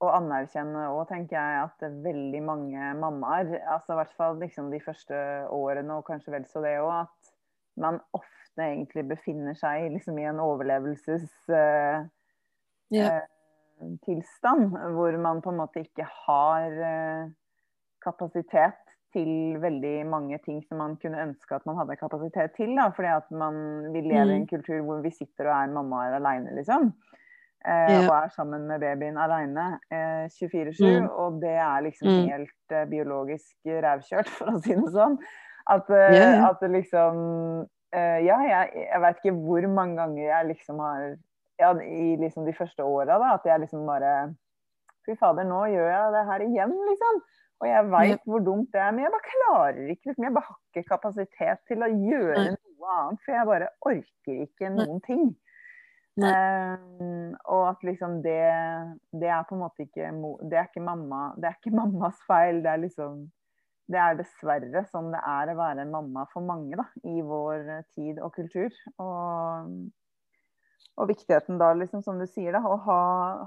[SPEAKER 5] å anerkjenne òg, tenker jeg, at veldig mange mammaer, altså i hvert fall liksom de første årene, og kanskje vel så det òg, at man ofte egentlig befinner seg liksom i en overlevelses... Uh,
[SPEAKER 4] Ja.
[SPEAKER 5] Tilstand, hvor man på en måte ikke har eh, kapasitet til veldig mange ting som man kunne ønske at man hadde kapasitet til. Da, fordi at man, vi lever i en
[SPEAKER 4] Mm.
[SPEAKER 5] kultur hvor vi sitter og er mammaer aleine, liksom. Eh,
[SPEAKER 4] Ja.
[SPEAKER 5] Og er sammen med babyen aleine eh, 24-7.
[SPEAKER 4] Mm.
[SPEAKER 5] Og det er liksom
[SPEAKER 4] Mm.
[SPEAKER 5] helt eh, biologisk rævkjørt, for å si det sånn. At, eh,
[SPEAKER 4] ja.
[SPEAKER 5] at liksom eh, Ja, jeg, jeg vet ikke hvor mange ganger jeg liksom har ja, i liksom de første åra, da, at jeg liksom bare Fy fader, nå gjør jeg det her igjen, liksom. Og jeg veit hvor dumt det er, men jeg bare klarer ikke. Liksom, jeg bare har ikke kapasitet til å gjøre noe annet, for jeg bare orker ikke noen ting. Eh, og at liksom det Det er på en måte ikke Det er ikke mamma Det er ikke mammas feil. Det er liksom Det er dessverre sånn det er å være en mamma for mange da, i vår tid og kultur. Og, og viktigheten da, liksom, som du sier, da, å ha,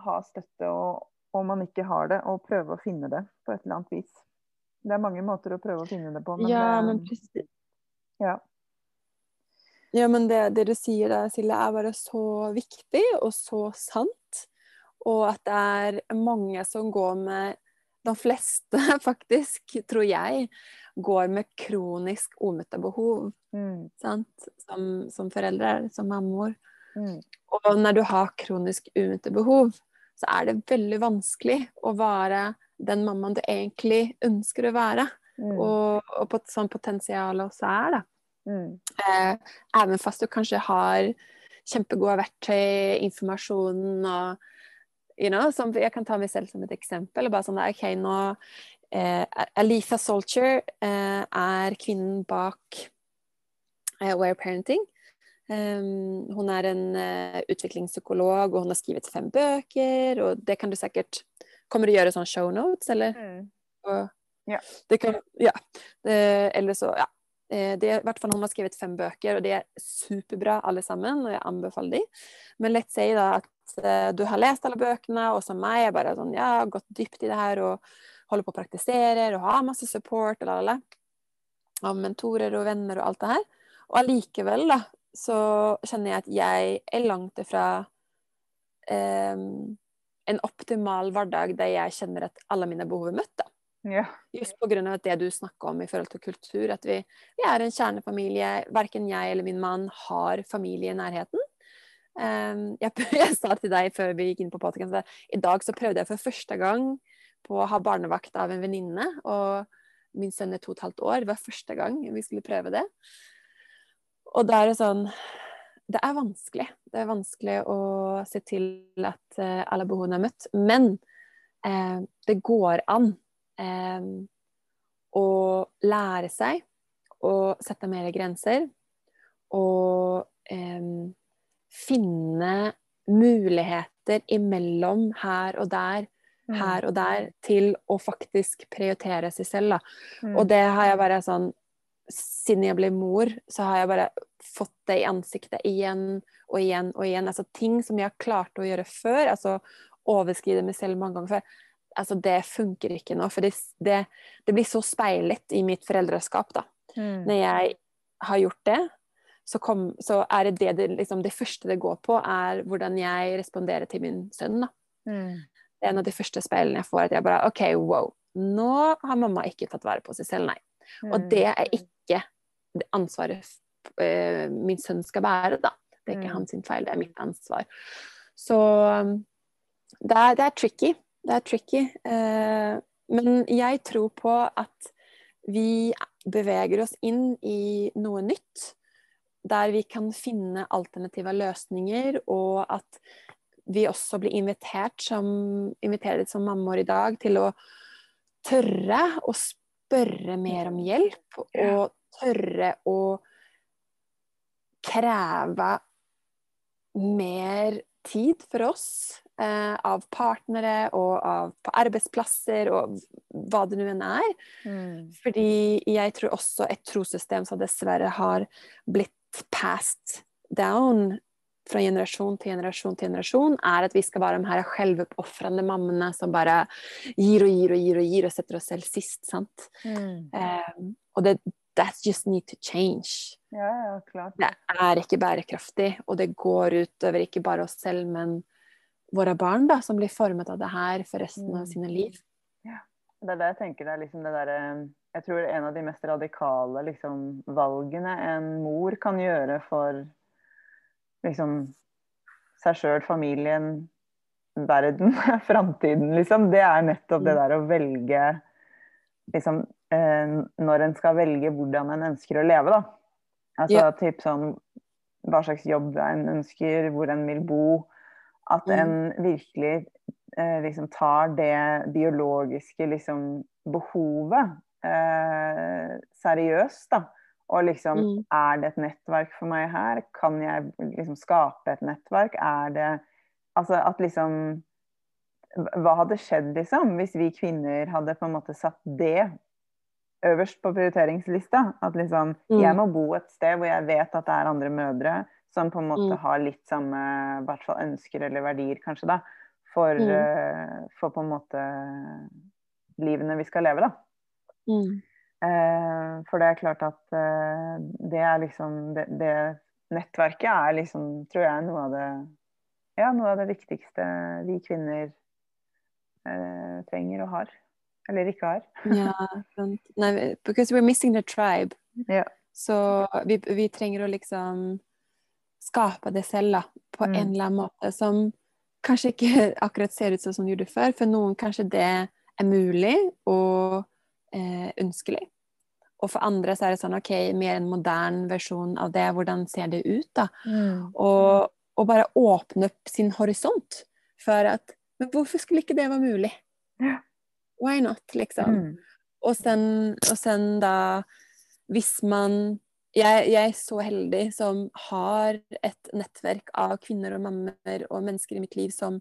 [SPEAKER 5] ha støtte og om man ikke har det, og prøve å finne det på et eller annet vis. Det er mange måter å prøve å finne det på, men,
[SPEAKER 4] ja,
[SPEAKER 5] det,
[SPEAKER 4] men precis.
[SPEAKER 5] ja.
[SPEAKER 4] Ja, men det, det du sier da, Silje, er bare så viktig og så sant. Og at det er mange som går med De fleste, faktisk, tror jeg, går med kronisk omøtte behov.
[SPEAKER 5] Mm,
[SPEAKER 4] Sant? Som, som foreldre, som mammaer.
[SPEAKER 5] Mm,
[SPEAKER 4] Og når du har kronisk umøtte behov, så er det veldig vanskelig å være den mammaen du egentlig ønsker å være.
[SPEAKER 5] mm.
[SPEAKER 4] Og, og på, sånn potensialet også er, da.
[SPEAKER 5] Mm.
[SPEAKER 4] Eh, även fast du kanskje har kjempegode verktøy, informasjon og you know, som, Jeg kan ta meg selv som et eksempel. og bare sånn, ok, nå eh, Alifa Solcher eh, er kvinnen bak eh, Where Parenting. Um, hun er en eh, utviklingspsykolog, og hun har skrevet fem bøker. Og det kan du sikkert Kommer du gjøre sånn show notes, eller?
[SPEAKER 5] Mm.
[SPEAKER 4] Og,
[SPEAKER 5] Ja.
[SPEAKER 4] Det kan, ja. Eller så, ja. Eh, Det er, i hvert fall Hun har skrevet fem bøker, og de er superbra alle sammen. Og jeg anbefaler de. Men let's say da at eh, du har lest alle bøkene, og som meg er bare sånn, ja, gått dypt i det her og holder på å praktisere og har masse support og lalala, av mentorer og venner og alt det her. Og allikevel da, så kjenner jeg at jeg er langt ifra em, en optimal hverdag der jeg kjenner at alle mine behov er møtt. da.
[SPEAKER 5] Ja.
[SPEAKER 4] Just av det du snakker om i forhold til kultur, at vi, vi er en kjernefamilie. Verken jeg eller min mann har familie i nærheten. Um, jeg, jeg sa til deg før vi gikk inn på podkasten at i dag så prøvde jeg for første gang på å ha barnevakt av en venninne. Og min sønn er to og et halvt år. Det var første gang vi skulle prøve det. Og da er det sånn Det er vanskelig. Det er vanskelig å se til at eh, alle behovene er møtt. Men eh, det går an eh, å lære seg å sette mer grenser. Og eh, finne muligheter imellom her og der,
[SPEAKER 5] Mm.
[SPEAKER 4] her og der, til å faktisk prioritere seg selv. Da.
[SPEAKER 5] Mm.
[SPEAKER 4] Og det har jeg bare sånn Siden jeg ble mor, så har jeg bare fått det i ansiktet igjen og igjen og igjen. Altså ting som jeg har klart å gjøre før, altså overskride meg selv mange ganger før. Altså det funker ikke nå, for det, det, det blir så speilet i mitt foreldreskap, da.
[SPEAKER 5] Mm.
[SPEAKER 4] Når jeg har gjort det, så, kom, så er det det, det, liksom, det første det går på, er hvordan jeg responderer til min sønn. da.
[SPEAKER 5] Mm.
[SPEAKER 4] Det er en av de første speilene jeg får, at jeg bare OK, wow. Nå har mamma ikke tatt vare på seg selv, nei.
[SPEAKER 5] Mm.
[SPEAKER 4] Og det er ikke det ansvaret eh, min sønn skal bære, da. Det er ikke
[SPEAKER 5] Mm.
[SPEAKER 4] hans feil, det er mitt ansvar. Så um, det er, det er tricky. Det er tricky. Eh, men jeg tror på at vi beveger oss inn i noe nytt. Der vi kan finne alternative løsninger, og at vi også blir invitert som, invitert som mammaer i dag til å tørre å spørre mer om hjelp, og tørre å kreve mer tid for oss eh, av partnere og av på arbeidsplasser og hva det nå enn er.
[SPEAKER 5] Mm.
[SPEAKER 4] Fordi jeg tror også et trossystem som dessverre har blitt passed down fra generasjon til generasjon til generasjon, er at vi skal være de her selvoppofrende mammene som bare gir og gir og gir og gir og setter oss selv sist. sant?
[SPEAKER 5] Mm.
[SPEAKER 4] Um, og det that just need to change.
[SPEAKER 5] Ja, ja, klart.
[SPEAKER 4] Det er ikke bærekraftig, og det går utover ikke bare oss selv, men våre barn, da, som blir formet av det her for resten av
[SPEAKER 5] Mm.
[SPEAKER 4] sine liv. Ja.
[SPEAKER 5] Det er det jeg tenker det er liksom det derre Jeg tror en av de mest radikale liksom, valgene en mor kan gjøre for liksom seg sjøl, familien, verden, framtiden, liksom, det er nettopp det
[SPEAKER 4] Mm.
[SPEAKER 5] der å velge liksom eh, Når en skal velge hvordan en ønsker å leve, da. Altså
[SPEAKER 4] Ja.
[SPEAKER 5] typ sånn hva slags jobb en ønsker, hvor en vil bo. At
[SPEAKER 4] Mm.
[SPEAKER 5] en virkelig eh, liksom tar det biologiske liksom behovet eh, seriøst, da. Og liksom,
[SPEAKER 4] Mm.
[SPEAKER 5] er det et nettverk for meg her? Kan jeg liksom skape et nettverk? Er det Altså at liksom Hva hadde skjedd, liksom, hvis vi kvinner hadde på en måte satt det øverst på prioriteringslista? At liksom
[SPEAKER 4] Mm.
[SPEAKER 5] Jeg må bo et sted hvor jeg vet at det er andre mødre som på en måte
[SPEAKER 4] Mm.
[SPEAKER 5] har litt samme i hvert fall ønsker eller verdier, kanskje, da. For,
[SPEAKER 4] Mm.
[SPEAKER 5] eh, for på en måte livene vi skal leve, da. Eh, for det er klart at eh, det er liksom det, det nettverket er liksom, tror jeg, noe av det Ja, noe av det viktigste vi kvinner eh, trenger og har. Eller ikke har.
[SPEAKER 4] Ja, sant. Nei, because we're missing the tribe.
[SPEAKER 5] Ja.
[SPEAKER 4] Så vi, vi trenger å liksom skape det selv, da, på
[SPEAKER 5] Mm.
[SPEAKER 4] en eller annen måte som kanskje ikke akkurat ser ut sånn som det gjorde før. For noen kanskje det er mulig og ønskelig. Og for andre så er det sånn OK, mer en moderne versjon av det. Hvordan ser det ut, da? Og, og bare åpne opp sin horisont for at Men hvorfor skulle ikke det være mulig? Why not, liksom?
[SPEAKER 2] Mm.
[SPEAKER 4] Og sen, og sen da Hvis man jeg, jeg er så heldig som har et nettverk av kvinner og mammer og mennesker i mitt liv som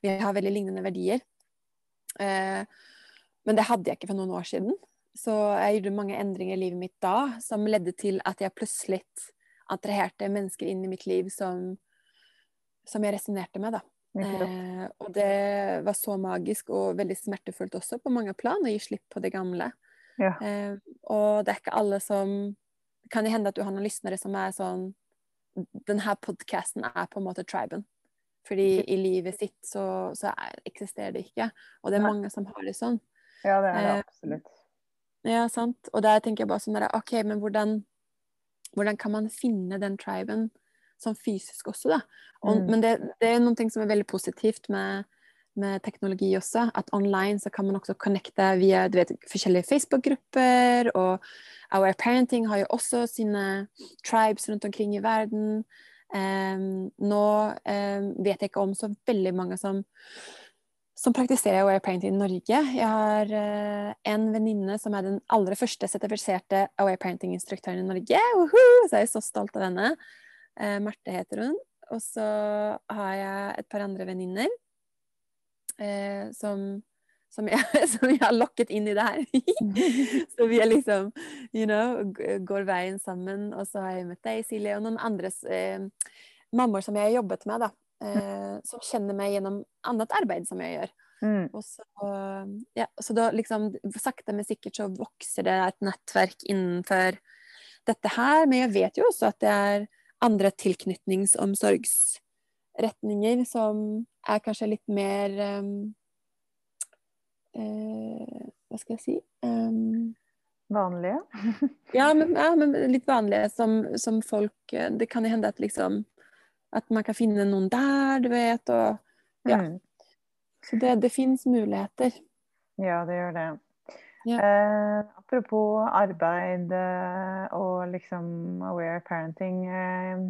[SPEAKER 4] vi har veldig lignende verdier. Eh, men det hadde jeg ikke for noen år siden. Så jeg gjorde mange endringer i livet mitt da som ledde til at jeg plutselig attraherte mennesker inn i mitt liv som, som jeg resonnerte med, da. Eh, og det var så magisk og veldig smertefullt også på mange plan å gi slipp på det gamle.
[SPEAKER 2] Ja.
[SPEAKER 4] Eh, og det er ikke alle som kan det hende at du har noen lyttere som er sånn Denne podkasten er på en måte triben. Fordi i livet sitt så, så er, eksisterer det ikke. Og det er mange som har det sånn.
[SPEAKER 2] Ja, det er det
[SPEAKER 4] Eh,
[SPEAKER 2] absolutt.
[SPEAKER 4] Ja, sant. Og der tenker jeg bare sånn der, OK, men hvordan, hvordan kan man finne den triben sånn fysisk også, da? Og,
[SPEAKER 2] Mm.
[SPEAKER 4] Men det, det er noe som er veldig positivt med, med teknologi også. At online så kan man også connecte via du vet, forskjellige Facebook-grupper. Og Our Parenting har jo også sine tribes rundt omkring i verden. Um, nå um, vet jeg ikke om så veldig mange som som praktiserer aware parenting i Norge. Jeg har eh, en venninne som er den aller første sertifiserte aware parenting-instruktøren i Norge. Uhu! Så jeg er så stolt av henne. Eh, Marte heter hun. Og så har jeg et par andre venninner eh, som, som, som jeg har lokket inn i det her. så vi er liksom, you know, går veien sammen. Og så har jeg møtt deg, Silje, og noen andre mammaer som jeg har jobbet med, da. Eh, som kjenner meg gjennom annet arbeid som jeg gjør.
[SPEAKER 2] Mm.
[SPEAKER 4] Og så, ja, så da liksom sakte, men sikkert så vokser det et nettverk innenfor dette her. Men jeg vet jo også at det er andre tilknytningsomsorgsretninger som er kanskje litt mer um, uh, Hva skal jeg si? Um,
[SPEAKER 2] Vanlige.
[SPEAKER 4] ja, men, ja, men litt vanlige som, som folk eh, Det kan hende at liksom At man kan finne noen der, du vet, og Ja.
[SPEAKER 2] Mm.
[SPEAKER 4] Så det, det fins muligheter.
[SPEAKER 2] Ja, det gjør det.
[SPEAKER 4] Ja.
[SPEAKER 2] Eh, apropos arbeid eh, og liksom aware parenting. Eh,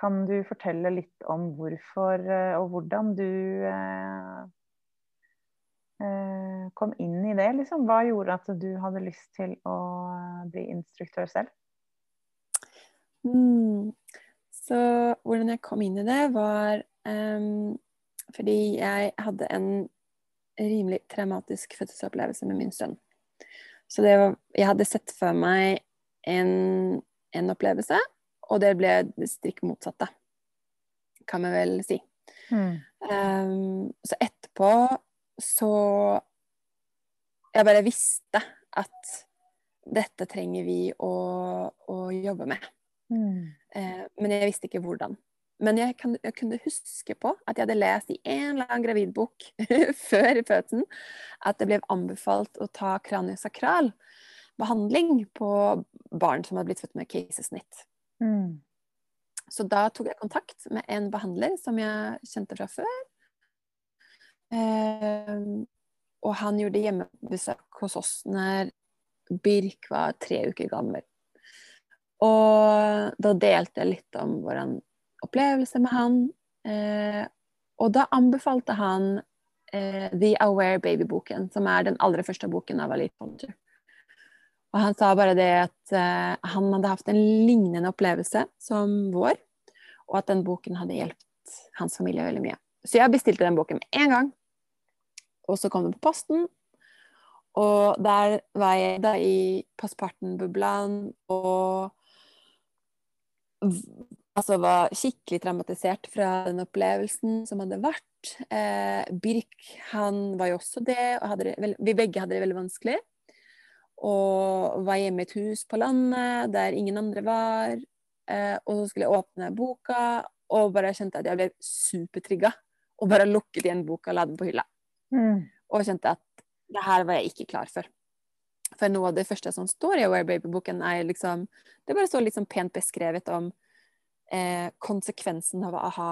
[SPEAKER 2] kan du fortelle litt om hvorfor eh, og hvordan du eh, eh, kom inn i det? Liksom? Hva gjorde at du hadde lyst til å bli instruktør selv?
[SPEAKER 4] Mm. Så hvordan jeg kom inn i det, var um, fordi jeg hadde en rimelig traumatisk fødselsopplevelse med min sønn. Så det var, jeg hadde sett for meg en, en opplevelse, og det ble det strikk motsatte, kan man vel si. Ehm, så etterpå så Jeg bare visste at dette trenger vi å, å jobbe med. Eh, men jeg visste ikke hvordan. Men jeg, kan, jeg kunne huske på at jeg hadde lest i en eller annen gravidbok før fødselen at det ble anbefalt å ta kraniosakral behandling på barn som hadde blitt født med keisersnitt.
[SPEAKER 2] Mm.
[SPEAKER 4] Så da tok jeg kontakt med en behandler som jeg kjente fra før. Eh, og han gjorde hjemmebesøk hos oss når Birk var tre uker gammel. Og da delte jeg litt om vår opplevelse med han. Eh, og da anbefalte han eh, The Aware Baby-boken, som er den aller første boken av Alit Ponter. Og han sa bare det at eh, han hadde hatt en lignende opplevelse som vår, og at den boken hadde hjulpet hans familie veldig mye. Så jeg bestilte den boken med en gang, og så kom den på posten. Og der var jeg da i postparten-bublaen og altså var skikkelig traumatisert fra den opplevelsen som hadde vært. Eh, Birk han var jo også det, og det, vi begge hadde det veldig vanskelig. Og var hjemme i et hus på landet der ingen andre var. Eh, og så skulle jeg åpne boka, og bare kjente at jeg ble supertrigga. Og bare lukket igjen boka og la den på hylla.
[SPEAKER 2] Mm.
[SPEAKER 4] Og kjente at det her var jeg ikke klar for. For noe av det første som står i Aware Baby-boken, er liksom Det bare står sånn pent beskrevet om eh, konsekvensen av å ha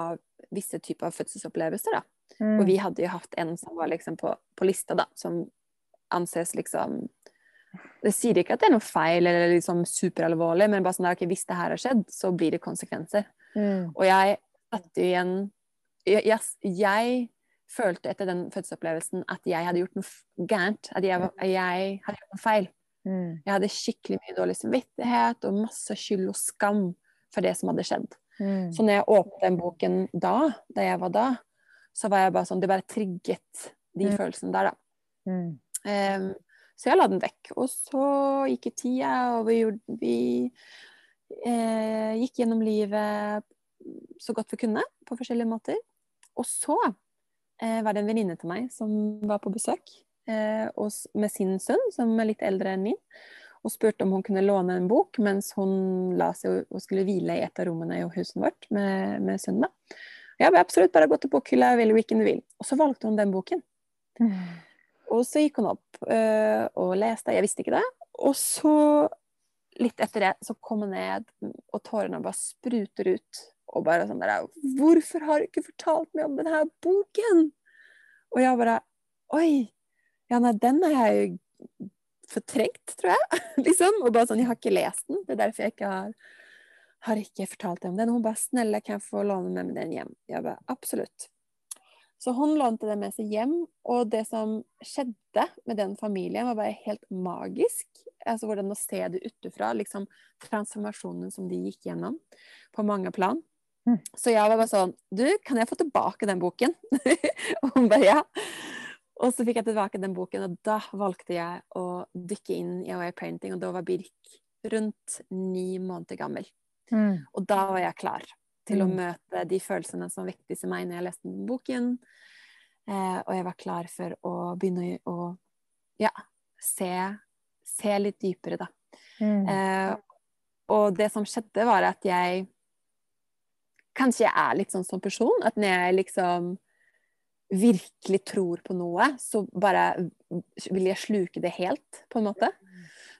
[SPEAKER 4] visse typer av fødselsopplevelser. da.
[SPEAKER 2] Mm.
[SPEAKER 4] Og vi hadde jo hatt en som var liksom på, på lista, da, som anses liksom Det sier ikke at det er noe feil eller liksom superalvorlig, men bare sånn at okay, hvis det her har skjedd, så blir det konsekvenser.
[SPEAKER 5] Mm.
[SPEAKER 4] Og jeg satte jo igjen jeg, jeg, jeg følte etter den fødselsopplevelsen at jeg hadde gjort noe gærent. At jeg, jeg hadde gjort noe feil.
[SPEAKER 5] Mm.
[SPEAKER 4] Jeg hadde skikkelig mye dårlig samvittighet og masse skyld og skam for det som hadde skjedd.
[SPEAKER 5] Mm.
[SPEAKER 4] Så når jeg åpnet den boken da, da jeg var da, så var jeg bare sånn Det bare trigget de
[SPEAKER 5] Mm.
[SPEAKER 4] følelsene der, da.
[SPEAKER 5] Mm.
[SPEAKER 4] Em, så jeg la den vekk. Og så gikk tida, og vi, gjorde, vi eh, gikk gjennom livet så godt vi kunne, på forskjellige måter. Og så var det en venninne til meg som var på besøk eh, med sin sønn, som er litt eldre enn min, og spurte om hun kunne låne en bok mens hun la seg og- skulle hvile i et av rommene i huset vårt med, med sønnen. har absolutt bare gå til bokhylla, hvilken du vil. Og så valgte hun den boken. Og så gikk hun opp øh, og leste, jeg visste ikke det. Og så, litt etter det, så kom hun ned, og tårene bare spruter ut. Og bare sånn der Hvorfor har du ikke fortalt meg om denne boken? Og jeg bare Oi! Ja, nei, den har jeg jo fortrengt, tror jeg. liksom. Og bare sånn, jeg har ikke lest den. Det er derfor jeg ikke har har ikke fortalt deg om den. Og Hun bare 'Snille, kan jeg få låne med meg den hjem?' Jeg bare 'Absolutt'. Så hun lånte den med seg hjem, og det som skjedde med den familien, var bare helt magisk. Altså hvordan å se det utenfra, liksom transformasjonen som de gikk gjennom, på mange plan.
[SPEAKER 5] Mm.
[SPEAKER 4] Så jeg var bare sånn Du, kan jeg få tilbake den boken? og hun bare ja. Og så fikk jeg tilbake den boken, og da valgte jeg å dykke inn i Away Painting, og da var Birk rundt ni måneder gammel.
[SPEAKER 5] Mm.
[SPEAKER 4] Og da var jeg klar til å
[SPEAKER 5] Mm.
[SPEAKER 4] møte de følelsene som vektes i meg når jeg leste den boken. Eh, og jeg var klar for å begynne å ja, se, se litt dypere, da.
[SPEAKER 5] Mm.
[SPEAKER 4] Eh, og det som skjedde, var at jeg Kanskje jeg er litt sånn som person, at når jeg liksom virkelig tror på noe, så bare vil jeg sluke det helt, på en måte.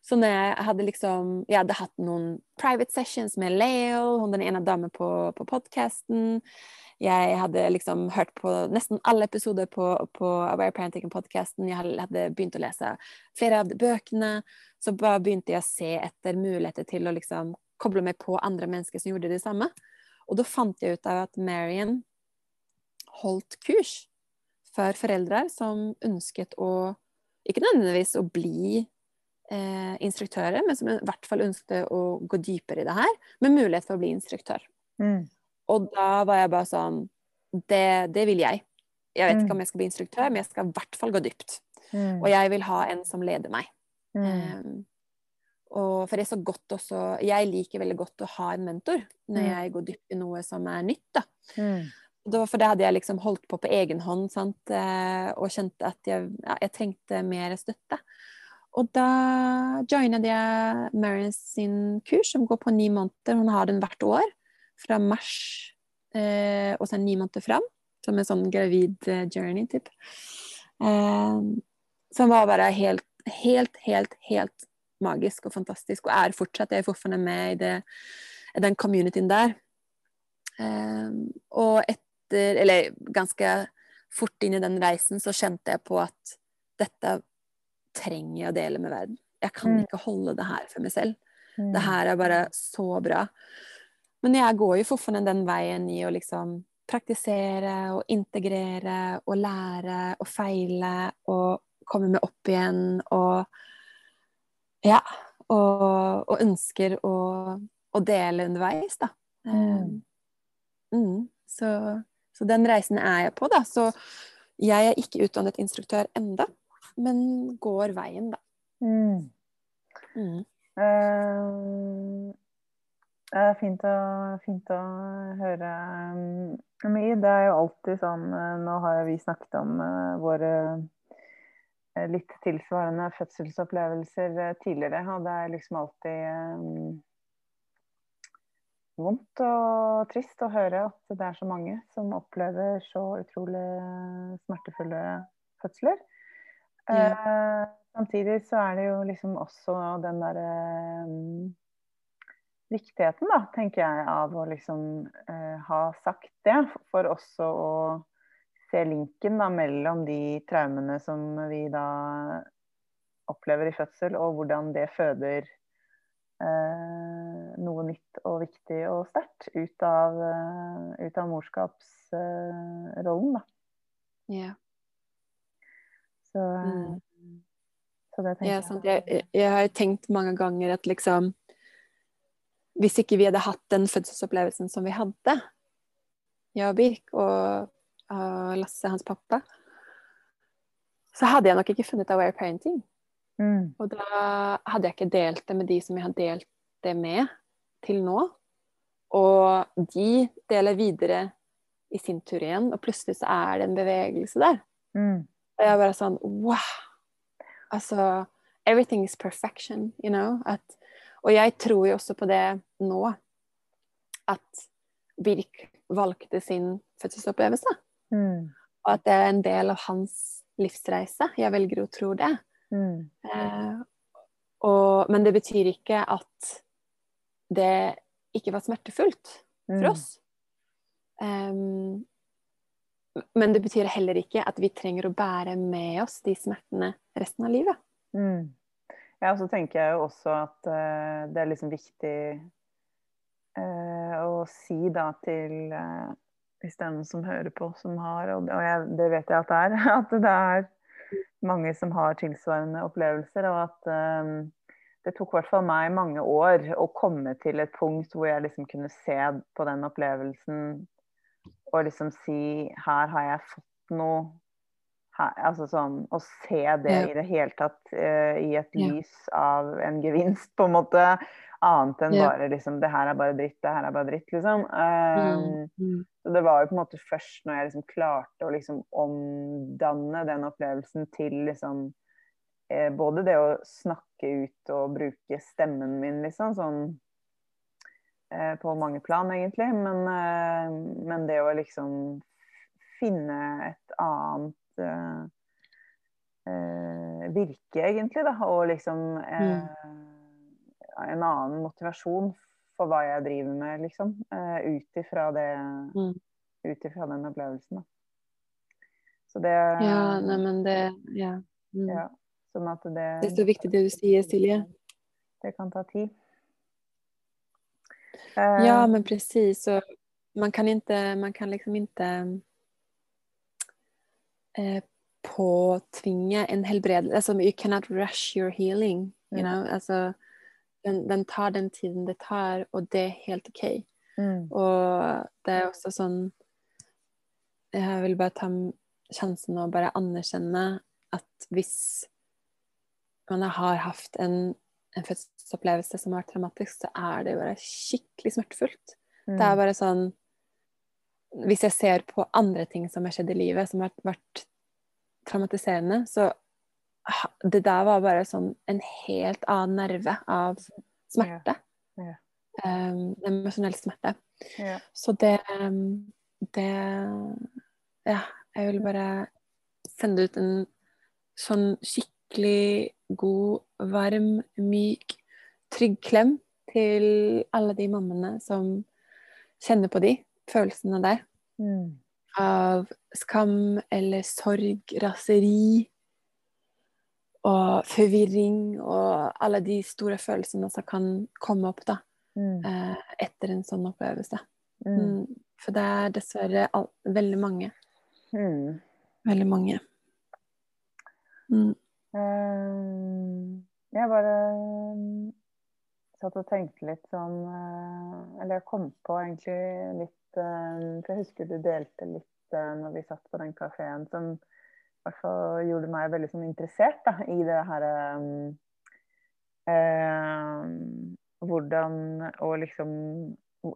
[SPEAKER 4] Så når jeg hadde liksom Jeg hadde hatt noen private sessions med Leo, hun den ene damen på, på podkasten. Jeg hadde liksom hørt på nesten alle episoder på, på Aware Parenting-podkasten. Jeg hadde, begynt å lese flere av bøkene. Så bare begynte jeg å se etter muligheter til å liksom koble meg på andre mennesker som gjorde det samme. Og da fant jeg ut av at Marion holdt kurs for foreldre som ønsket å Ikke nødvendigvis å bli eh, instruktører, men som i hvert fall ønsket å gå dypere i det her, med mulighet for å bli instruktør.
[SPEAKER 5] Mm.
[SPEAKER 4] Og da var jeg bare sånn Det, det vil jeg. Jeg vet
[SPEAKER 5] Mm.
[SPEAKER 4] ikke om jeg skal bli instruktør, men jeg skal i hvert fall gå dypt.
[SPEAKER 5] Mm.
[SPEAKER 4] Og jeg vil ha en som leder meg. Um, og for det er så godt også Jeg liker veldig godt å ha en mentor når
[SPEAKER 5] Mm.
[SPEAKER 4] jeg går dypt i noe som er nytt. da.
[SPEAKER 5] Mm.
[SPEAKER 4] Var for det hadde jeg liksom holdt på på egen hånd sant? eh, og kjente at jeg, ja, jeg trengte mer støtte. Og da joinet jeg Marion sin kurs, som går på ni måneder. Hun har den hvert år, fra mars eh, og så ni måneder fram. Som en sånn gravid eh, journey, typ. Eh, som var bare helt, helt, helt, helt magisk og fantastisk. Og er fortsatt. Jeg er fortsatt med i, det, i den communityen der. Um, og etter, eller ganske fort inn i den reisen, så kjente jeg på at dette trenger jeg å dele med verden. Jeg kan
[SPEAKER 5] Mm.
[SPEAKER 4] ikke holde det her for meg selv.
[SPEAKER 5] Mm.
[SPEAKER 4] Det her er bare så bra. Men jeg går jo fortsatt den veien i å liksom praktisere og integrere og lære og feile og komme meg opp igjen og Ja. Og, og ønsker å, å dele underveis, da.
[SPEAKER 5] Mm.
[SPEAKER 4] Mm. Så, så den reisen er jeg på, da. Så jeg er ikke utdannet instruktør enda, men går veien, da.
[SPEAKER 5] Mm.
[SPEAKER 4] Mm.
[SPEAKER 5] Eh, Det er fint å, fint å høre um, mye. Det er jo alltid sånn eh, Nå har vi snakket om uh, våre eh, litt tilsvarende fødselsopplevelser eh, tidligere, og det er liksom alltid um, vondt og trist å høre at det er så mange som opplever så utrolig smertefulle fødsler. Eh, samtidig så er det jo liksom også den derre um, viktigheten, da, tenker jeg, av å liksom uh, ha sagt det. For også å se linken da, mellom de traumene som vi da opplever i fødsel, og hvordan det føder eh, noe nytt og viktig og sterkt ut av, eh, ut av morskapsrollen, da.
[SPEAKER 4] Ja.
[SPEAKER 5] Så,
[SPEAKER 4] Mm.
[SPEAKER 5] så det tenker
[SPEAKER 4] Ja. Jeg, jeg- jeg har tenkt mange ganger at liksom Hvis ikke vi hadde hatt den fødselsopplevelsen som vi hadde, jeg og Birk og, og Lasse, hans pappa, så hadde jeg nok ikke funnet aware parenting.
[SPEAKER 5] Mm.
[SPEAKER 4] Og da hadde jeg ikke delt det med de som jeg har delt det med til nå. Og de deler videre i sin tur igjen, og plutselig så er det en bevegelse der.
[SPEAKER 5] Mm.
[SPEAKER 4] Og jeg er bare sånn wow! Altså Everything is perfection, you know. At, og jeg tror jo også på det nå. At Birk valgte sin fødselsopplevelse.
[SPEAKER 5] Mm.
[SPEAKER 4] Og at det er en del av hans livsreise. Jeg velger å tro det.
[SPEAKER 5] Mm.
[SPEAKER 4] Eh, og, men det betyr ikke at det ikke var smertefullt for
[SPEAKER 5] Mm.
[SPEAKER 4] oss. Em, men det betyr heller ikke at vi trenger å bære med oss de smertene resten av livet.
[SPEAKER 5] Mm. Ja, så tenker jeg jo også at uh, det er liksom viktig uh, å si da til eh, Hvis det er noen som hører på som har, og, jeg, det vet jeg at det er, at det er mange som har tilsvarende opplevelser, og at um, det tok i hvert fall meg mange år å komme til et punkt hvor jeg liksom kunne se på den opplevelsen og liksom si Her har jeg fått noe altså sånn, Å se det
[SPEAKER 4] Ja.
[SPEAKER 5] i det hele tatt uh, i et
[SPEAKER 4] Ja.
[SPEAKER 5] lys av en gevinst, på en måte. Annet enn
[SPEAKER 4] Ja.
[SPEAKER 5] bare liksom Det her er bare dritt, det her er bare dritt, liksom. Um,
[SPEAKER 4] Mm.
[SPEAKER 5] så det var jo på en måte først når jeg liksom klarte å liksom omdanne den opplevelsen til liksom eh, Både det å snakke ut og bruke stemmen min, liksom, sånn eh, På mange plan, egentlig. Men, eh, men det å liksom finne et annet virke, egentlig, da. Og liksom mm. en annen motivasjon for hva jeg driver med, liksom. Uh, Ut ifra det
[SPEAKER 4] Mm.
[SPEAKER 5] Ut ifra den opplevelsen, da. Så det
[SPEAKER 4] Ja, neimen det Ja. Mm.
[SPEAKER 5] ja, Sånn at det
[SPEAKER 4] Det er så viktig det du sier, Silje.
[SPEAKER 5] Det kan ta tid. Eh,
[SPEAKER 4] Ja, men precis. Man kan inte, man kan liksom inte eh, påtvinga en helbredelse. altså, you cannot rush your healing. You
[SPEAKER 5] Mm.
[SPEAKER 4] know? Alltså, den, den tar den tiden det tar, og det er helt ok.
[SPEAKER 5] mm,
[SPEAKER 4] Og det er også sånn Jeg vil bare ta sjansen å bare anerkjenne at hvis man har hatt en, en fødselsopplevelse som har vært traumatisk, så er det bare skikkelig smertefullt.
[SPEAKER 5] mm,
[SPEAKER 4] Det er bare sånn Hvis jeg ser på andre ting som har skjedd i livet, som har vært traumatiserende, så Det der var bare sånn en helt annen nerve av smerte.
[SPEAKER 5] Ja. Ja.
[SPEAKER 4] Um, emosjonell smerte.
[SPEAKER 5] ja.
[SPEAKER 4] Så det um, Det Ja, jeg vil bare sende ut en sånn skikkelig god, varm, myk, trygg klem til alle de mammaene som kjenner på de følelsene der.
[SPEAKER 5] Mm,
[SPEAKER 4] Av skam eller sorg, raseri og forvirring og alle de store følelsene som kan komme opp da,
[SPEAKER 5] mm,
[SPEAKER 4] eh, etter en sånn opplevelse.
[SPEAKER 5] mm,
[SPEAKER 4] Mm, for det er dessverre all, veldig mange.
[SPEAKER 5] mm.
[SPEAKER 4] Veldig mange. Mm.
[SPEAKER 5] Eh, jeg bare mm, satt og tenkte litt sånn eh, Eller jeg kom på egentlig litt eh, For jeg husker du delte litt eh, når vi satt på den kafeen, som i hvert fall gjorde meg veldig sånn interessert da, i det her eh, eh, Hvordan Og liksom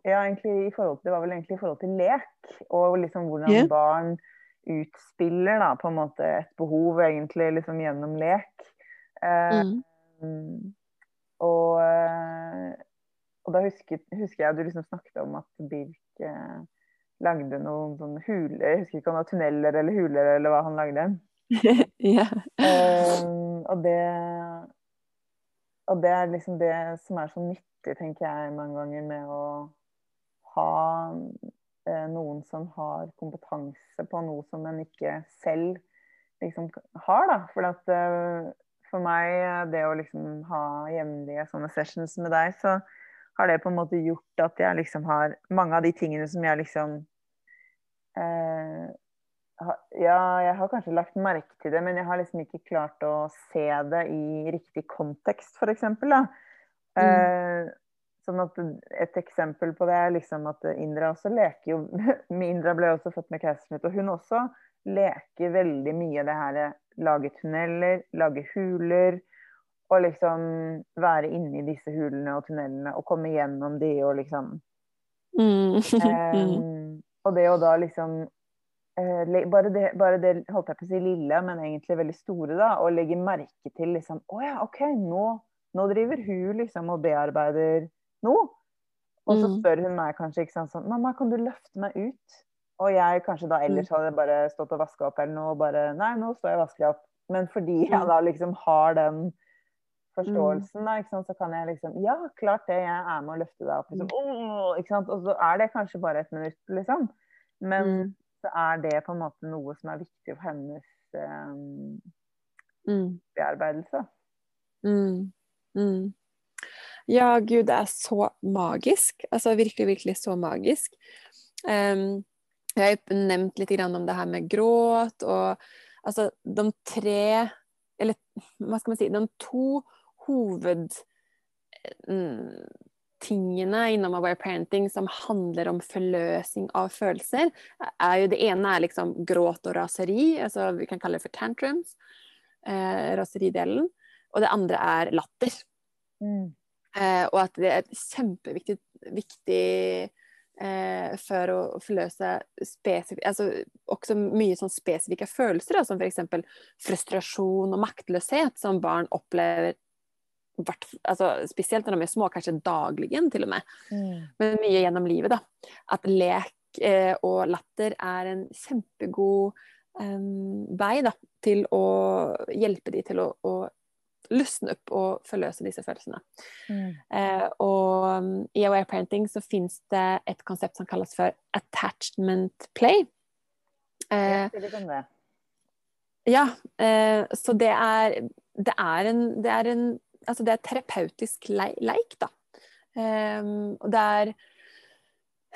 [SPEAKER 5] Ja, egentlig i forhold til Det var vel egentlig i forhold til lek, og liksom hvordan
[SPEAKER 4] yeah.
[SPEAKER 5] barn utspiller da på en måte et behov egentlig liksom gjennom lek. Eh,
[SPEAKER 4] Mm.
[SPEAKER 5] Og, eh, og da husker, husker jeg du liksom snakket om at Birk eh, lagde noen sånne huler Jeg husker ikke om det var tunneler eller huler eller hva han lagde.
[SPEAKER 4] yeah.
[SPEAKER 5] Eh, og det Og det er liksom det som er så nyttig, tenker jeg mange ganger, med å ha eh, noen som har kompetanse på noe som en ikke selv liksom har, da. For at, eh, for meg, eh, det å liksom ha jevnlige sånne sessions med deg, så har det på en måte gjort at jeg liksom har Mange av de tingene som jeg liksom eh, ha- Ja, jeg har kanskje lagt merke til det, men jeg har liksom ikke klart å se det i riktig kontekst, for eksempel. Eh, sånn at Et eksempel på det er liksom at Indra også leker jo Indra ble også født med keisersnitt, og hun også leker veldig mye det her Lage tunneler, lage huler. Og liksom være inni disse hulene og tunnelene og komme gjennom de og liksom
[SPEAKER 4] Mm. Mm.
[SPEAKER 5] Og det å da liksom uh, bare, det, bare det, holdt jeg på å si lille, men egentlig veldig store, da. Å legge merke til liksom Å ja, OK, nå, nå driver hun liksom og bearbeider noe. Og så
[SPEAKER 4] Mm.
[SPEAKER 5] spør hun meg kanskje ikke sant, sånn Mamma, kan du løfte meg ut? Og jeg kanskje da ellers
[SPEAKER 4] Mm.
[SPEAKER 5] hadde bare stått og vaska opp eller noe, og bare Nei, nå står jeg og vasker opp. Men fordi jeg
[SPEAKER 4] Mm.
[SPEAKER 5] da liksom har den forståelsen, da, ikke sant, så kan jeg liksom Ja, klart det, jeg er med å løfte deg opp. Liksom, oh, ikke sant? Og så er det kanskje bare et minutt, liksom. Men
[SPEAKER 4] Mm.
[SPEAKER 5] så er det på en måte noe som er viktig for hennes eh,
[SPEAKER 4] Mm.
[SPEAKER 5] bearbeidelse.
[SPEAKER 4] Mm. Mm. Ja, gud, det er så magisk. Altså virkelig, virkelig så magisk. Em, jeg har nevnt litt om det her med gråt, og altså de tre Eller hva skal man si De to hovedtingene innom Aware Parenting som handler om forløsning av følelser, er jo det ene er liksom gråt og raseri, altså vi kan kalle det for tantrums, eh, raseridelen. Og det andre er latter. Eh, og at det er et kjempeviktig viktig, eh, for å forløse altså, også mye sånn spesifikke følelser, da, som f.eks. frustrasjon og maktløshet, som barn opplever altså, spesielt når de er små, kanskje dagligen til og med, men mye gjennom livet. da. At lek eh, og latter er en kjempegod eh, vei da, til å hjelpe de til å, å løsne opp og forløse disse følelsene. Eh, og um, i Aware Parenting så finnes det et konsept som kalles for attachment play. Eh,
[SPEAKER 5] det.
[SPEAKER 4] ja, eh, så det er, det er en, det er en Altså det er terapeutisk le leik, da. Ehm, og det er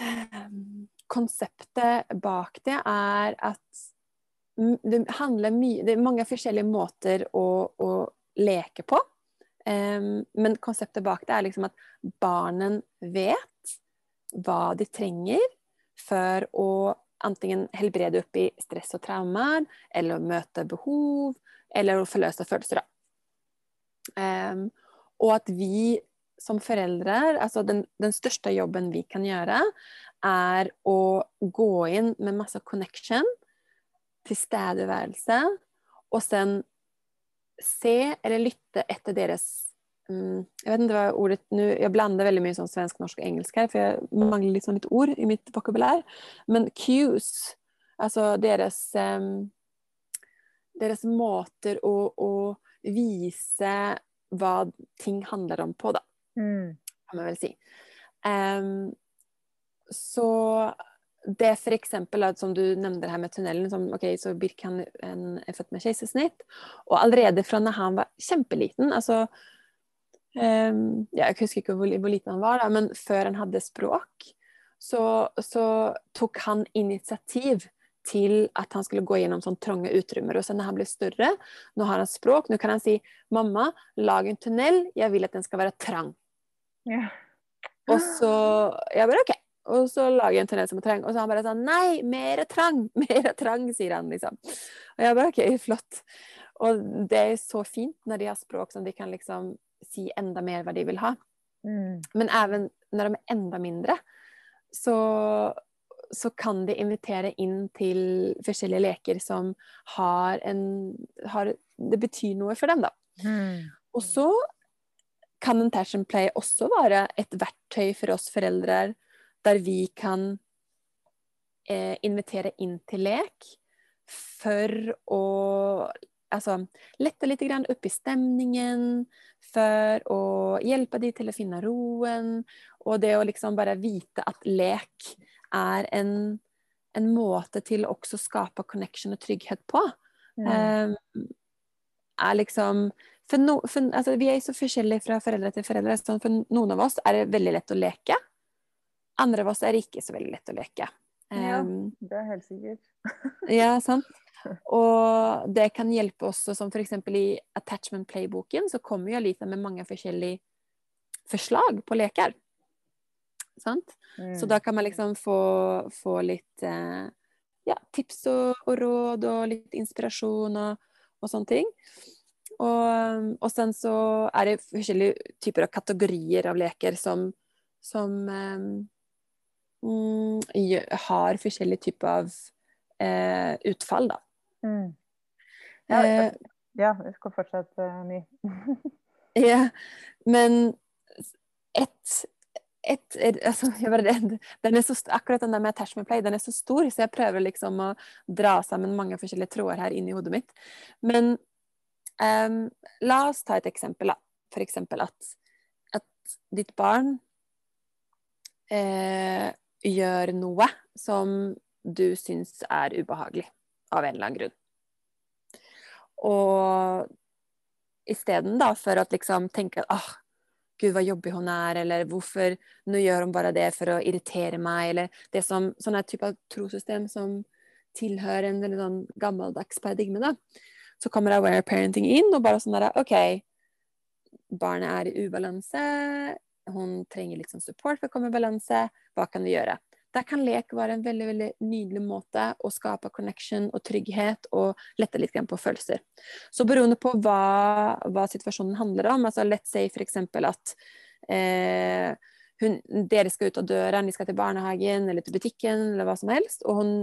[SPEAKER 4] ehm, Konseptet bak det er at det handler mye Det er mange forskjellige måter å, å leke på. Um, men konseptet bak det er liksom at barnen vet hva de trenger for å antingen helbrede opp i stress og traumer, eller å møte behov, eller å forløse følelser. Ehm, og at vi som foreldre, altså den, den største jobben vi kan gjøre, er å gå inn med masse connection, tilstedeværelse, og sen se eller lytte etter deres um, Jeg vet ikke hva ordet nu, Jeg blander veldig mye sånn svensk, norsk og engelsk her, for jeg mangler litt sånn litt ord i mitt vokabulær. Men cues, altså deres um, Deres måter å, å vise hva ting handler om på, da kan man vel si. Um, så det eksempel, som du nevnte her med tunnelen, som, ok, så Birk han en, er født med keisersnitt, og allerede fra når han var kjempeliten, altså um, ja, Jeg husker ikke hvor, hvor liten han var, da, men før han hadde språk, så, så tok han initiativ til at han skulle gå gjennom sånn trange utrymmer. Og så når han ble større, nå har han språk, nå kan han si 'Mamma, lag en tunnel, jeg vil at den skal være trang'.
[SPEAKER 5] Ja.
[SPEAKER 4] Og så Jeg bare OK. Og så lager jeg en turné som er trang. Og så han bare sånn Nei, mer trang! Mer trang, sier han liksom. Og jeg bare OK, flott. Og det er så fint når de har språk som de kan liksom si enda mer hva de vil ha.
[SPEAKER 5] Mm.
[SPEAKER 4] Men even når de er enda mindre, så, så kan de invitere inn til forskjellige leker som har en har, Det betyr noe for dem, da.
[SPEAKER 5] Mm.
[SPEAKER 4] Og så kan intention play også være et verktøy for oss foreldre der vi kan eh, invitere inn til lek for å altså, lette litt grann opp i stemningen, for å hjelpe de til å finne roen, og det å liksom bare vite at lek er en, en måte til å også skape connection og trygghet på.
[SPEAKER 5] Mm.
[SPEAKER 4] Um, er liksom For, no, for altså, vi er så forskjellige fra foreldre til foreldre. Sånn, for noen av oss er det veldig lett å leke. Andre av oss er ikke så veldig lett å leke.
[SPEAKER 5] Ja.
[SPEAKER 4] Um,
[SPEAKER 5] Det er helt sikkert.
[SPEAKER 4] ja, sant. Og det kan hjelpe også, som f.eks. i Attachment Play-boken, så kommer jo Alita med mange forskjellige forslag på leker. Sant?
[SPEAKER 5] Mm.
[SPEAKER 4] Så da kan man liksom få, få litt eh, ja, tips og, og råd og litt inspirasjon og, og sånne ting. Og, og sen så er det forskjellige typer av kategorier av leker som, som eh, har forskjellige typer av eh, utfall, da.
[SPEAKER 5] Mm. Ja,
[SPEAKER 4] Eh,
[SPEAKER 5] ja, vi skal fortsette, ny.
[SPEAKER 4] Ja, men et, ett, er- altså, jeg var redd. Den så, akkurat den der med attachment play, den er så stor, så jeg prøver liksom å dra sammen mange forskjellige tråder her inni hodet mitt. Men um, la oss ta et eksempel, da. For eksempel at, at ditt barn eh, gjør noe som du syns er ubehagelig, av en eller annen grunn. Og isteden da, for å liksom tenke at gud hva jobbig hun er, eller hvorfor nå gjør hun bare det for å irritere meg, eller det som sånn type av trosystem som tilhører en veldig sånn gammeldags paradigme, da. Så kommer aware parenting inn, og bare sånn derre OK, barnet er i ubalanse, hun trenger litt sånn support for å komme i balanse, hva kan vi gjøre? Der kan lek være en veldig veldig nydelig måte å skape connection og trygghet og lette litt på følelser. Så beroende på hva, hva situasjonen handler om, altså let's say eksempel at eh, hun, dere skal ut av døren, de skal til barnehagen eller til butikken eller hva som helst, og hun,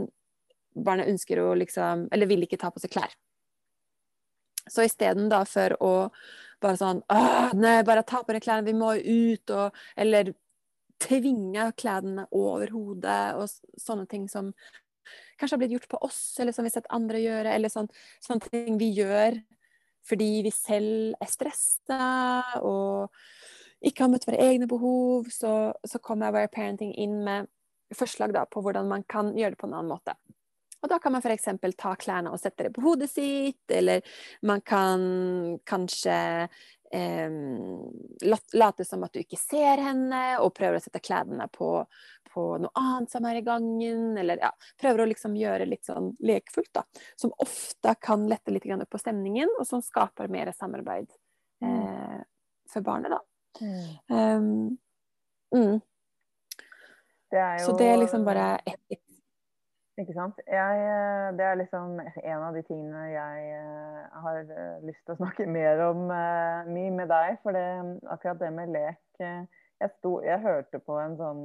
[SPEAKER 4] barnet ønsker å liksom, eller vil ikke ta på seg klær. Så isteden for å bare sånn nei, bare ta på deg klærne, vi må ut, og Eller tvinge klærne over hodet, og sånne ting som kanskje har blitt gjort på oss, eller som vi har sett andre gjøre, eller sånn, sånne ting vi gjør fordi vi selv er stressa og ikke har møtt våre egne behov, så, så kommer Aware Parenting inn med forslag da, på hvordan man kan gjøre det på en annen måte. Og da kan man f.eks. ta klærne og sette det på hodet sitt, eller man kan kanskje eh, late som at du ikke ser henne, og prøver å sette klærne på, på noe annet som er i gangen, eller ja, prøver å liksom gjøre litt sånn lekfullt, da. Som ofte kan lette litt på stemningen, og som skaper mer samarbeid eh, for barnet, da.
[SPEAKER 5] Mm.
[SPEAKER 4] Um, mm.
[SPEAKER 5] Det jo
[SPEAKER 4] Så det er liksom bare ett.
[SPEAKER 5] Ikke sant. Jeg, eh, det er liksom en av de tingene jeg eh, har eh, lyst til å snakke mer om mye med deg. For det, akkurat det med lek jeg, sto, jeg hørte på en sånn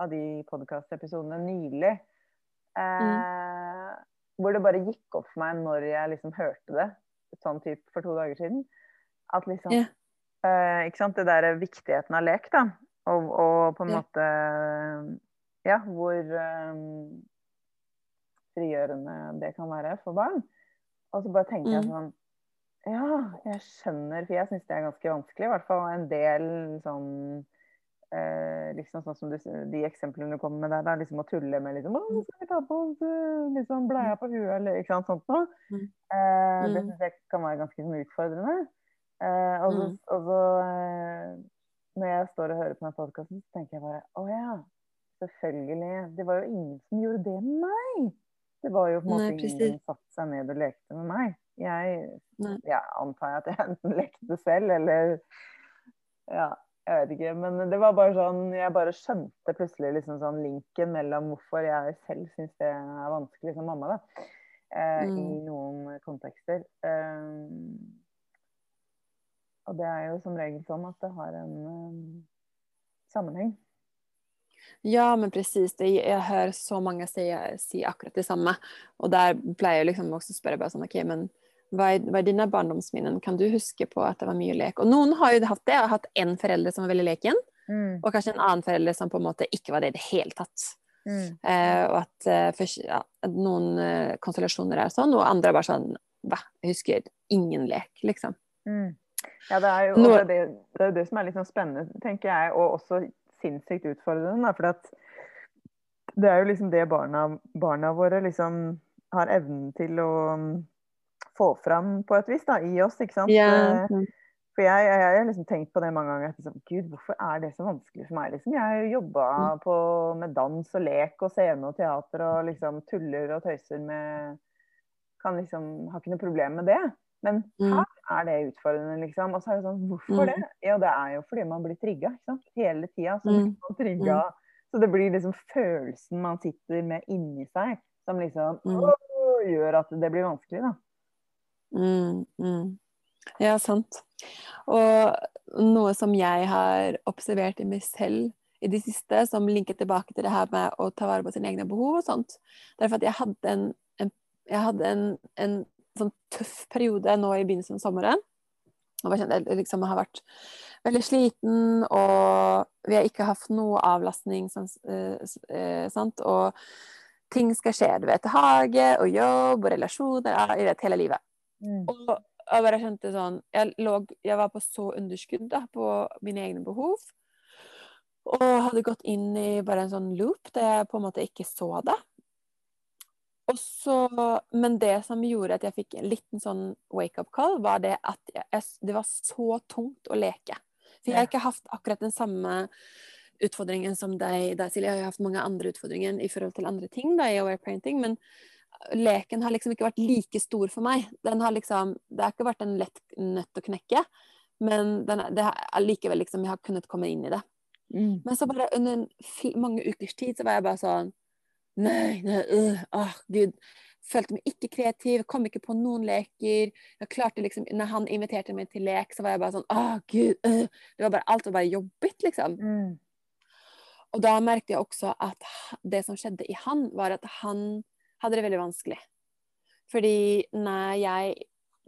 [SPEAKER 5] av de podkastepisodene nylig. Eh, Hvor det bare gikk opp for meg når jeg liksom hørte det, sånn type for to dager siden. At liksom
[SPEAKER 4] yeah.
[SPEAKER 5] eh, Ikke sant. Det der viktigheten av lek, da. Og, og på en
[SPEAKER 4] yeah.
[SPEAKER 5] måte Ja, hvor eh, frigjørende det kan være for barn. Og så bare tenker jeg
[SPEAKER 4] Mm.
[SPEAKER 5] sånn Ja, jeg skjønner, for jeg syns det er ganske vanskelig. I hvert fall en del sånn eh, liksom sånn som du, De eksemplene du kommer med der, det er liksom å tulle med liksom, å, skal vi ta på oss eh, liksom, bleia på huet, eller ikke sant, sånt noe.
[SPEAKER 4] Mm.
[SPEAKER 5] Eh, det
[SPEAKER 4] Mm.
[SPEAKER 5] syns jeg kan være ganske sånn utfordrende. Eh, og så,
[SPEAKER 4] Mm.
[SPEAKER 5] og så eh, når jeg står og hører på den podkasten, så tenker jeg bare å ja, selvfølgelig. Det var jo ingen som gjorde det med meg. Det var jo på en måte
[SPEAKER 4] Nei,
[SPEAKER 5] ingen som satte seg ned og lekte med meg. Jeg jeg antar at jeg enten lekte selv, eller Ja, jeg vet ikke. Men det var bare sånn Jeg bare skjønte plutselig liksom sånn linken mellom hvorfor jeg selv syns det er vanskelig som mamma, da. Eh, I
[SPEAKER 4] Mm.
[SPEAKER 5] noen kontekster. Eh, og det er jo som regel sånn at det har en um, sammenheng.
[SPEAKER 4] Ja, men precis. Det, jeg hører så mange si, si akkurat det samme. Og der pleier jeg liksom også å spørre bare sånn, ok, men hva er, hva er dine barndomsminner? Kan du huske på at det var mye lek? Og noen har jo hatt det. Jeg har hatt en forelder som var veldig leken,
[SPEAKER 5] Mm.
[SPEAKER 4] og kanskje en annen forelder som på en måte ikke var det i det hele tatt.
[SPEAKER 5] Mm.
[SPEAKER 4] Eh, og at, eh, for, ja, at noen eh, konstellasjoner er sånn, og andre er bare sånn Hva? Jeg husker ingen lek, liksom.
[SPEAKER 5] Mm. Ja, det er jo det, det, det er det som er litt sånn spennende, tenker jeg, og også sinnssykt utfordrende. For det er jo liksom det barna, barna våre liksom har evnen til å mm, få fram på et vis da, i oss. ikke sant? Eh. For jeg, jeg, jeg har liksom tenkt på det mange ganger. Liksom, Gud, hvorfor er det så vanskelig for meg? Liksom? Jeg har jo jobba med dans og lek og scene og teater og liksom tuller og tøyser med kan liksom, Har ikke noe problem med det. Men
[SPEAKER 4] Mm.
[SPEAKER 5] her er det utfordrende, liksom. Og så er det sånn, hvorfor
[SPEAKER 4] Mm.
[SPEAKER 5] det? Ja, det er jo fordi man blir trigga. ikke sant? Hele tida så
[SPEAKER 4] Mm.
[SPEAKER 5] blir man trigga. Så det blir liksom følelsen man sitter med inni seg, som liksom
[SPEAKER 4] Mm.
[SPEAKER 5] gjør at det blir vanskelig, da.
[SPEAKER 4] Mm, mm. Ja, sant. Og noe som jeg har observert i meg selv i det siste, som linker tilbake til det her med å ta vare på sine egne behov og sånt, det er for at jeg hadde en, en, jeg hadde en, en sånn tøff periode nå i begynnelsen av sommeren. Jeg liksom har vært veldig sliten, og vi har ikke hatt noe avlastning. Sånn, eh, eh, sant? Og ting skal skje. Du vet, hage og jobb og relasjoner. Jeg vet, hele livet.
[SPEAKER 5] Mm.
[SPEAKER 4] Og jeg bare kjente sånn Jeg, lå, jeg var på så underskudd da, på mine egne behov. Og hadde gått inn i bare en sånn loop der jeg på en måte ikke så det. Og så, men det som gjorde at jeg fikk en liten sånn wake-up call, var det at jeg, det var så tungt å leke. For jeg har ikke hatt akkurat den samme utfordringen som deg, deg Silje. Jeg har hatt mange andre utfordringer i forhold til andre ting da, i aware parenting, men leken har liksom ikke vært like stor for meg. Den har liksom, det har ikke vært en lett nøtt å knekke, men den, det har likevel liksom, jeg har kunnet komme inn i det.
[SPEAKER 5] Mm.
[SPEAKER 4] Men så bare under mange ukers tid så var jeg bare sånn Nei, nei, øh, åh, gud. Følte meg ikke kreativ, kom ikke på noen leker. Jeg klarte liksom, Når han inviterte meg til lek, så var jeg bare sånn Åh, gud. øh. Det var bare, alt var bare jobbigt, liksom.
[SPEAKER 5] Mm.
[SPEAKER 4] Og da merket jeg også at det som skjedde i han, var at han hadde det veldig vanskelig. Fordi når jeg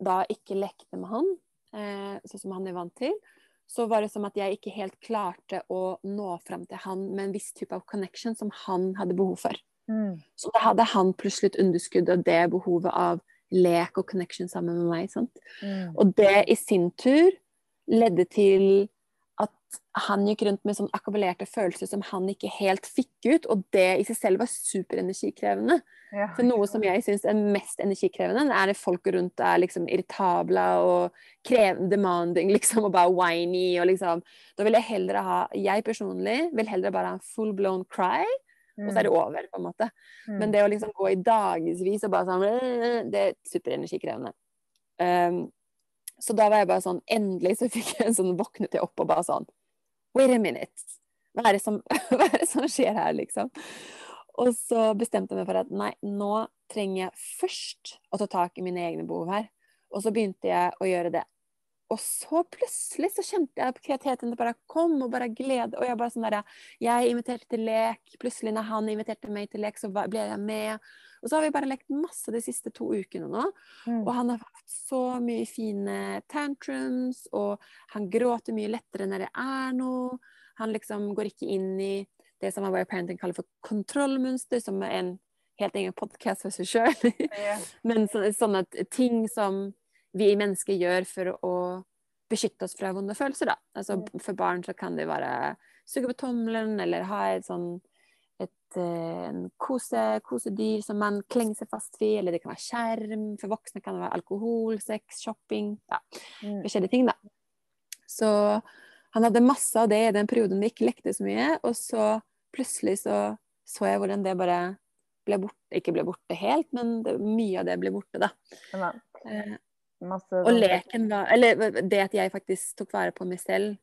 [SPEAKER 4] da ikke lekte med han, eh, sånn som han er vant til, så var det som at jeg ikke helt klarte å nå fram til han med en viss type av connection som han hadde behov for.
[SPEAKER 5] Mm.
[SPEAKER 4] Så da hadde han plutselig et underskudd av det behovet av lek og connection sammen med meg.
[SPEAKER 5] Mm.
[SPEAKER 4] Og det i sin tur ledde til at han gikk rundt med sånn akkumulerte følelser som han ikke helt fikk ut, og det i seg selv var superenergikrevende.
[SPEAKER 5] Ja.
[SPEAKER 4] For noe som jeg syns er mest energikrevende, er det folk rundt er liksom irritable og krevende, demanding liksom, og bare whiny og liksom Da vil jeg heller ha Jeg personlig vil heller bare ha en full blown cry, og så er det over, på en måte.
[SPEAKER 5] Mm.
[SPEAKER 4] Men det å liksom gå i dagevis og bare sånn Det er superenergikrevende. Um, så da var jeg bare sånn Endelig så fikk jeg en sånn våknet jeg opp og bare sånn Wait a minute. Hva er det som, er det som skjer her, liksom? Og så bestemte jeg meg for at nei, nå trenger jeg først å ta tak i mine egne behov her. Og så begynte jeg å gjøre det. Og så plutselig så kjente jeg at kreativiteten bare kom, og bare glede. Og jeg bare sånn der, jeg inviterte til lek. Plutselig når han inviterte meg til lek, så ble jeg med. Og så har vi bare lekt masse de siste to ukene nå.
[SPEAKER 5] Mm.
[SPEAKER 4] Og han har hatt så mye fine tantrums, og han gråter mye lettere når det er noe. Han liksom går ikke inn i det som Aware Parenting kaller for kontrollmønster, som er en helt egen podkast for seg sjøl. Men så, sånne ting som vi mennesker gjør for å beskytte oss fra vonde følelser, da. Altså, for barn så kan det være suge på tommelen, eller ha et sånn et eh, en kose, kosedyr som man klenger seg fast ved, eller det kan være skjerm. For voksne kan det være alkohol, sex, shopping. Ja,
[SPEAKER 5] Mm.
[SPEAKER 4] forskjellige ting, da. Så han hadde masse av det i den perioden vi ikke lekte så mye, og så plutselig så så jeg hvordan det bare ble borte. Ikke ble borte helt, men det, mye av det ble borte, da. Eh,
[SPEAKER 5] masse
[SPEAKER 4] og leken var Eller det at jeg faktisk tok vare på meg selv,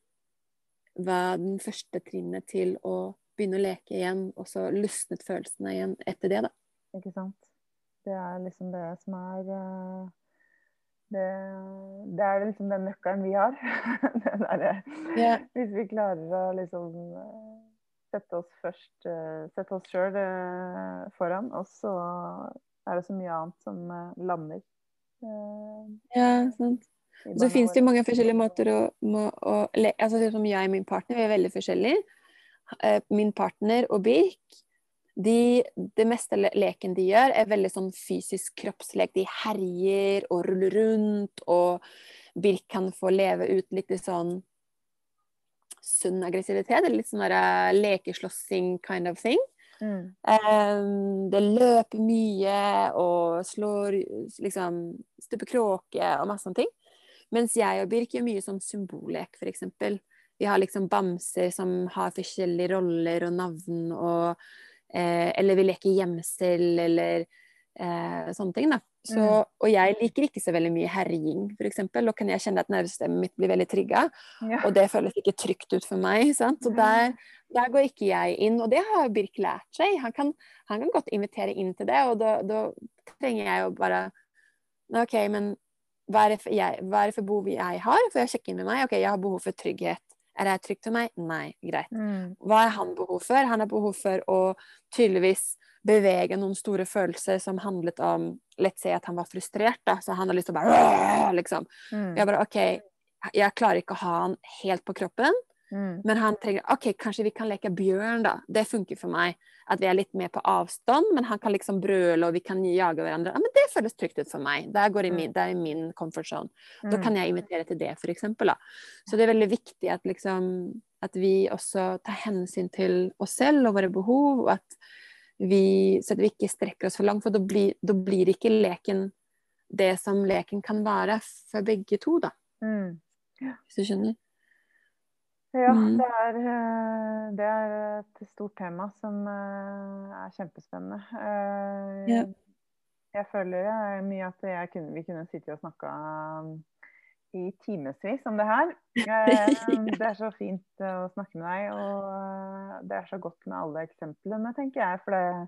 [SPEAKER 4] var den første trinnet til å begynne å leke igjen, og så lysnet følelsene igjen etter det, da.
[SPEAKER 5] Ikke sant. Det er liksom det som er eh, det, det er liksom den nøkkelen vi har. derre
[SPEAKER 4] Ja.
[SPEAKER 5] Hvis vi klarer å liksom eh, sette oss først eh, Sette oss sjøl foran, og så er det så mye annet som lander.
[SPEAKER 4] Ja, sant. Og så finnes det jo mange forskjellige måter å, må, å altså sånn som jeg og min partner, vi er veldig forskjellige. Eh, Min partner og Birk, de, det meste leken de gjør, er veldig sånn fysisk kroppslek. De herjer og ruller rundt, og Birk kan få leve ut litt sånn sunn aggressivitet, litt sånn eh, lekeslåssing kind of thing.
[SPEAKER 5] Mm.
[SPEAKER 4] Um, det løper mye og slår liksom stuper kråke og masse sånne ting. Mens jeg og Birk gjør mye sånn symbollek, eksempel. Vi har liksom bamser som har forskjellige roller og navn og eh, Eller vi leker gjemsel eller eh, sånne ting, da. Så,
[SPEAKER 5] Mm.
[SPEAKER 4] og jeg liker ikke så veldig mye herjing, eksempel. Da kan jeg kjenne at nervesystemet mitt blir veldig trigga.
[SPEAKER 5] Ja.
[SPEAKER 4] Og det føles ikke trygt ut for meg. Sant? Så der, der går ikke jeg inn. Og det har Birk lært seg. Han kan, han kan godt invitere inn til det, og da, da trenger jeg jo bare OK, men hva er, jeg, hva er det for behov jeg har? For jeg sjekker inn med meg. OK, jeg har behov for trygghet. Er det trygt for meg? Nei. Greit.
[SPEAKER 5] Mm.
[SPEAKER 4] Hva er han behov for? Han har behov for å tydeligvis bevege noen store følelser som handlet om Let's say at han var frustrert, da. Så han har lyst til å bare liksom.
[SPEAKER 5] Mm.
[SPEAKER 4] Jeg bare OK, jeg klarer ikke å ha han helt på kroppen.
[SPEAKER 5] Mm.
[SPEAKER 4] Men han trenger OK, kanskje vi kan leke bjørn, da. Det funker for meg. At vi er litt mer på avstand, men han kan liksom brøle, og vi kan jage hverandre. Ja, men det føles trygt ut for meg. Der går i min, det er i min comfort zone. Da
[SPEAKER 5] Mm.
[SPEAKER 4] kan jeg invitere til det, for eksempel, da. Så det er veldig viktig at liksom at vi også tar hensyn til oss selv og våre behov, og at vi, så at vi ikke strekker oss for langt, for da blir, da blir ikke leken det som leken kan være for begge to, da.
[SPEAKER 5] Mm.
[SPEAKER 4] Hvis du skjønner?
[SPEAKER 5] Ja,
[SPEAKER 4] Mm.
[SPEAKER 5] det er, eh, det er et stort tema som eh, er kjempespennende. Eh,
[SPEAKER 4] Ja.
[SPEAKER 5] Jeg føler mye at jeg kunne, vi kunne sitte og snakka i timevis om det her. Eh, Det er så fint eh, å snakke med deg, og eh, det er så godt med alle eksemplene, tenker jeg. For det,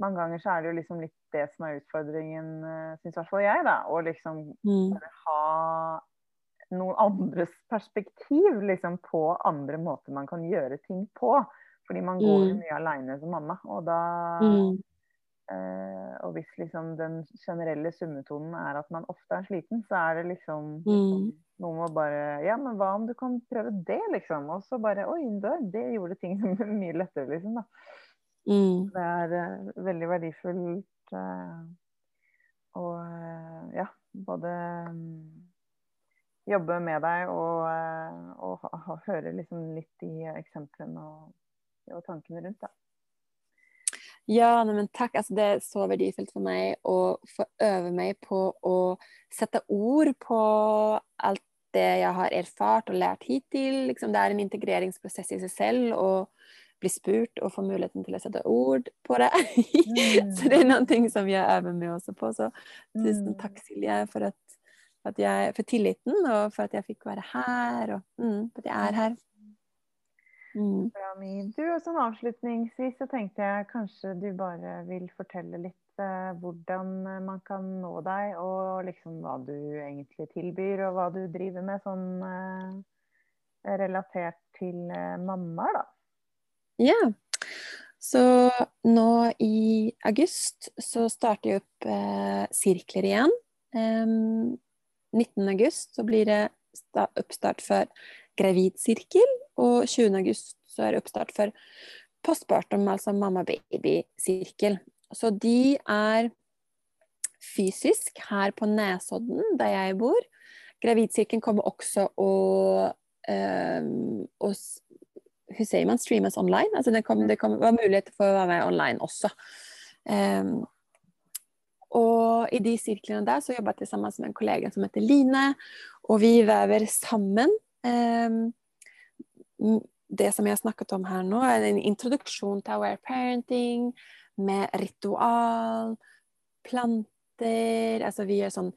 [SPEAKER 5] mange ganger så er det jo liksom litt det som er utfordringen, syns i hvert fall jeg, da. Å liksom
[SPEAKER 4] Mm.
[SPEAKER 5] ha noen andres perspektiv liksom, på andre måter man kan gjøre ting på. Fordi man går
[SPEAKER 4] Mm.
[SPEAKER 5] mye aleine som mamma. Og, da,
[SPEAKER 4] Mm.
[SPEAKER 5] Eh, og hvis liksom den generelle summetonen er at man ofte er sliten, så er det liksom
[SPEAKER 4] Mm.
[SPEAKER 5] noe med å bare Ja, men hva om du kan prøve det, liksom? Og så bare Oi, det, det gjorde ting mye lettere, liksom. da.
[SPEAKER 4] Mm.
[SPEAKER 5] Det er uh, veldig verdifullt Uh, å uh, ja, både um, jobbe med deg og, eh, og ha, ha, høre liksom litt de eksemplene og, og tankene rundt. Da.
[SPEAKER 4] Ja, nei, men takk. Altså, det er så verdifullt for meg å få øve meg på å sette ord på alt det jeg har erfart og lært hittil. Liksom, det er en integreringsprosess i seg selv å bli spurt og få muligheten til å sette ord på det.
[SPEAKER 5] Mm.
[SPEAKER 4] så det er noen ting som jeg øver meg også på. Så tusen
[SPEAKER 5] Mm.
[SPEAKER 4] takk, Silje, for, at, at jeg, for tilliten, og for at jeg fikk være her, og mm, at jeg er her. Mm.
[SPEAKER 5] Du, og sånn Avslutningsvis så tenkte jeg kanskje du bare vil fortelle litt eh, hvordan man kan nå deg, og liksom hva du egentlig tilbyr, og hva du driver med sånn eh, relatert til eh, mammaer, da.
[SPEAKER 4] Ja. Så nå i august så starter jeg opp eh, sirkler igjen. Um, 19. august så blir det oppstart for gravidsirkel, og 20. august så er det oppstart for postpartum, altså mamma-baby-sirkel. Så de er fysisk her på Nesodden, der jeg bor. Gravidsirkelen kommer også å, em, å s- sier man? Streames online? Altså det kom, det kommer var mulighet for å være med online også. Um, og i de sirklene der så jobber jeg sammen med en kollega som heter Line, og vi vever sammen. em, m- det som jeg har snakket om her nå, er en introduksjon til aware parenting med ritual, planter Altså vi gjør sånn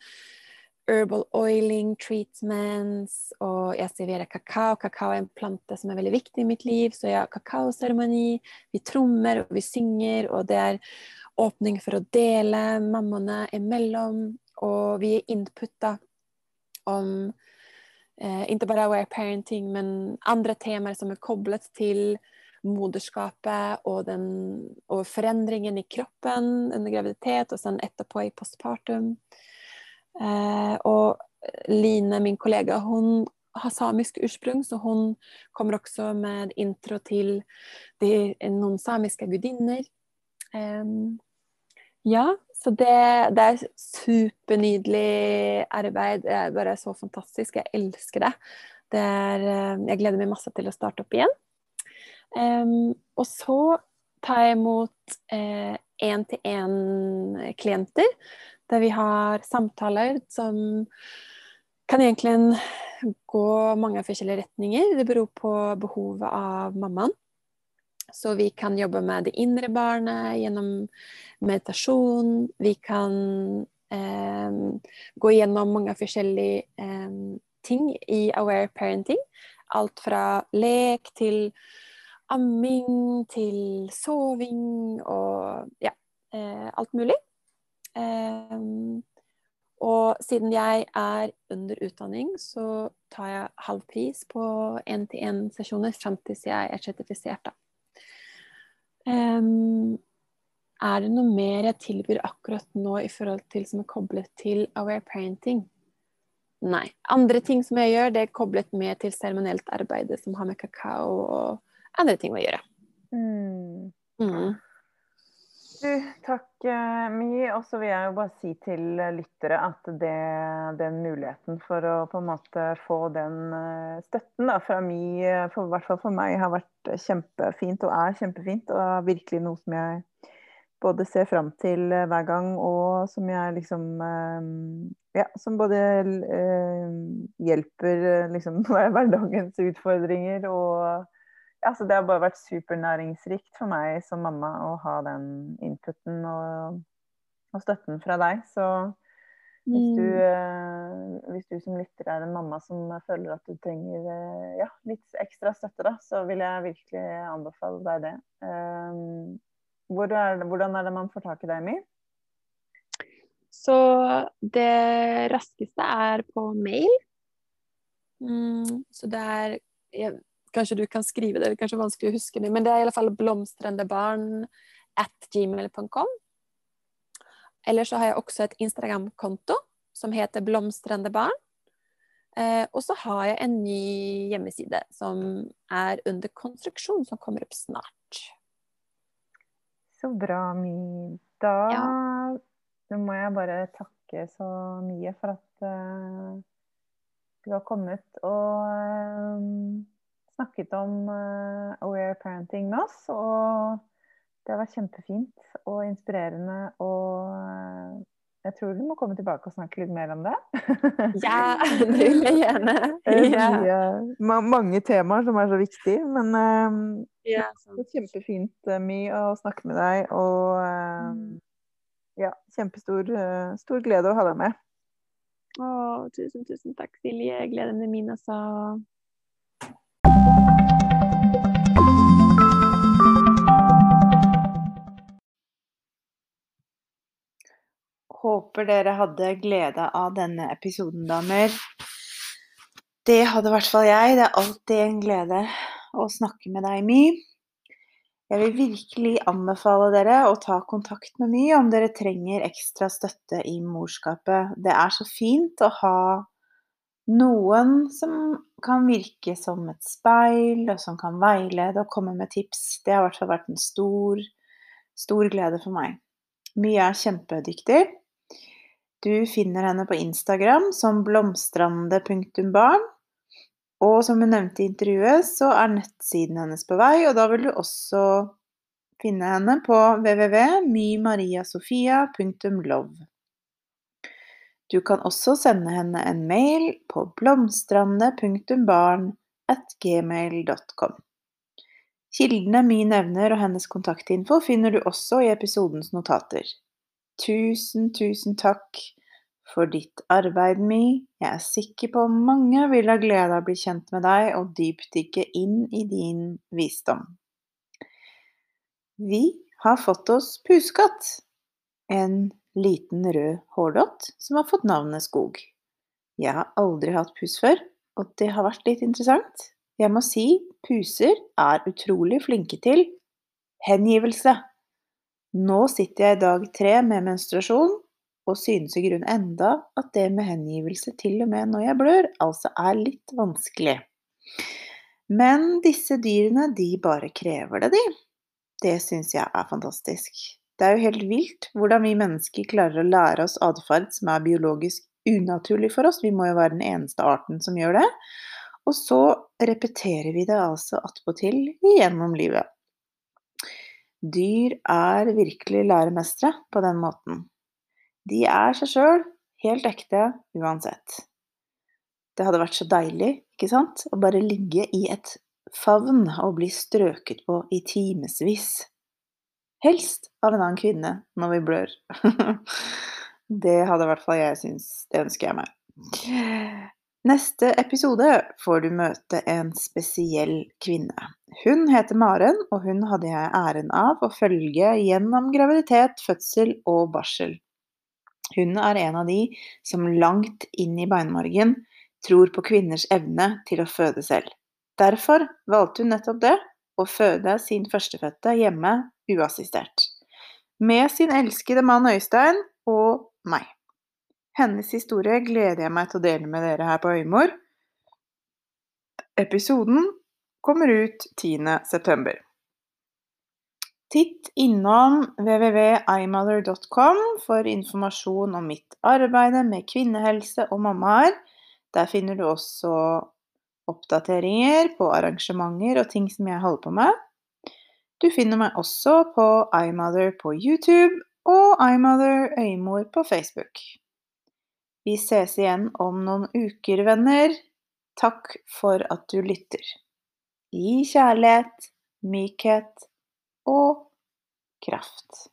[SPEAKER 4] herbal oiling treatments, og jeg serverer kakao. Kakao er en plante som er veldig viktig i mitt liv, så jeg har kakaoseremoni. Vi trommer og vi synger, og det er åpning for å dele mammaene imellom. Og vi er inputa om eh, ikke bare aware parenting, men andre temaer som er koblet til moderskapet og, den, og forandringen i kroppen under graviditet, og sen etterpå i postpartum. Eh, og Line, min kollega, hun har samisk ursprung, så hun kommer også med intro til det, noen samiske gudinner. Eh, ja, så det, det er supernydelig arbeid. Det er bare så fantastisk. Jeg elsker det. det er, eh, jeg gleder meg masse til å starte opp igjen. Um, og så tar jeg imot én-til-én-klienter, der vi har samtaler som kan egentlig gå mange forskjellige retninger. Det beror på behovet av mammaen. Så vi kan jobbe med det indre barnet gjennom meditasjon. Vi kan eh, gå gjennom mange forskjellige eh, ting i aware parenting. Alt fra lek til amming til soving og ja, eh, alt mulig. Eh, og siden jeg er under utdanning, så tar jeg halv pris på én-til-én-sesjoner fram til jeg er sertifisert. Da. Um, er det noe mer jeg tilbyr akkurat nå i forhold til som er koblet til aware parenting? Nei. Andre ting som jeg gjør, det er koblet med til seremonielt arbeid som har med kakao og andre ting å gjøre.
[SPEAKER 5] Mm.
[SPEAKER 4] Mm.
[SPEAKER 5] Du, takk mye. My. Og så vil jeg jo bare si til lyttere at det, den muligheten for å på en måte få den eh, støtten da, fra My, for, i hvert fall for meg, har vært kjempefint og er kjempefint. Og virkelig noe som jeg både ser fram til eh, hver gang, og som jeg liksom Ja, som både hjelper liksom hverdagens utfordringer og altså det har bare vært supernæringsrikt for meg som mamma å ha den inputen og, og støtten fra deg. Så hvis du,
[SPEAKER 4] Mm.
[SPEAKER 5] hvis du som lytter er en mamma som føler at du trenger ja, litt ekstra støtte, da, så vil jeg virkelig anbefale deg det. Um, hvor er det, hvordan er det man får tak i deg, My?
[SPEAKER 4] Så det raskeste er på mail. Mm, så det er jeg, Kanskje du kan skrive det, det er kanskje vanskelig å huske det, men det er i alle fall blomstrendebarn at gmail.com. Eller så har jeg også et Instagram-konto som heter Blomstrendebarn. Eh, og så har jeg en ny hjemmeside som er under konstruksjon, som kommer opp snart.
[SPEAKER 5] Så bra, Mi. Da
[SPEAKER 4] Ja.
[SPEAKER 5] nå må jeg bare takke så mye for at uh, du har kommet og eh, snakket om uh, aware parenting med oss. Og det har vært kjempefint og inspirerende. Og eh, jeg tror du må komme tilbake og snakke litt mer om det.
[SPEAKER 4] Ja, det vil jeg gjerne.
[SPEAKER 5] Er mye, ma mange temaer som er så viktige. Men eh,
[SPEAKER 4] Ja,
[SPEAKER 5] det var kjempefint, eh, My, å snakke med deg. Og
[SPEAKER 4] Mm.
[SPEAKER 5] ja, kjempestor uh, stor glede å ha deg med.
[SPEAKER 4] Å, tusen, tusen takk, Silje. Gleden er min, altså.
[SPEAKER 2] Håper dere hadde glede av denne episoden, damer. Det hadde i hvert fall jeg. Det er alltid en glede å snakke med deg, My. Jeg vil virkelig anbefale dere å ta kontakt med My om dere trenger ekstra støtte i morskapet. Det er så fint å ha noen som kan virke som et speil, og som kan veilede og komme med tips. Det har i hvert fall vært en stor, stor glede for meg. My er kjempedyktig. Du finner henne på Instagram som blomstrande.barn. Og som hun nevnte i intervjuet, så er nettsiden hennes på vei, og da vil du også finne henne på www.mymariasofia.love. Du kan også sende henne en mail på blomstrande.barn.gmail.com. Kildene My nevner og hennes kontaktinfo finner du også i episodens notater. Tusen, tusen takk for ditt arbeid, Mi. Jeg er sikker på mange vil ha glede av å bli kjent med deg og dypdykke inn i din visdom. Vi har fått oss pusekatt. En liten rød hårdott som har fått navnet Skog. Jeg har aldri hatt pus før, og det har vært litt interessant. Jeg må si puser er utrolig flinke til hengivelse. Nå sitter jeg i dag tre med menstruasjon, og synes i grunnen enda at det med hengivelse til og med når jeg blør, altså er litt vanskelig. Men disse dyrene, de bare krever det, de. Det syns jeg er fantastisk. Det er jo helt vilt hvordan vi mennesker klarer å lære oss atferd som er biologisk unaturlig for oss. Vi må jo være den eneste arten som gjør det. Og så repeterer vi det altså attpåtil gjennom livet. Dyr er virkelig læremestere på den måten. De er seg sjøl, helt ekte, uansett. Det hadde vært så deilig, ikke sant, å bare ligge i et favn og bli strøket på i timevis. Helst av en annen kvinne når vi blør. det hadde i hvert fall jeg syntes. Det ønsker jeg meg. Neste episode får du møte en spesiell kvinne. Hun heter Maren, og hun hadde jeg æren av å følge gjennom graviditet, fødsel og barsel. Hun er en av de som langt inn i beinmargen tror på kvinners evne til å føde selv. Derfor valgte hun nettopp det, å føde sin førstefødte hjemme uassistert. Med sin elskede mann Øystein og meg. Hennes historie gleder jeg meg til å dele med dere her på Øymor. Episoden kommer ut 10.9. Titt innom www.imother.com for informasjon om mitt arbeid med kvinnehelse og mammaer. Der finner du også oppdateringer på arrangementer og ting som jeg holder på med. Du finner meg også på iMother på YouTube og iMother Øymor på Facebook. Vi ses igjen om noen uker, venner. Takk for at du lytter. Gi kjærlighet, mykhet og kraft.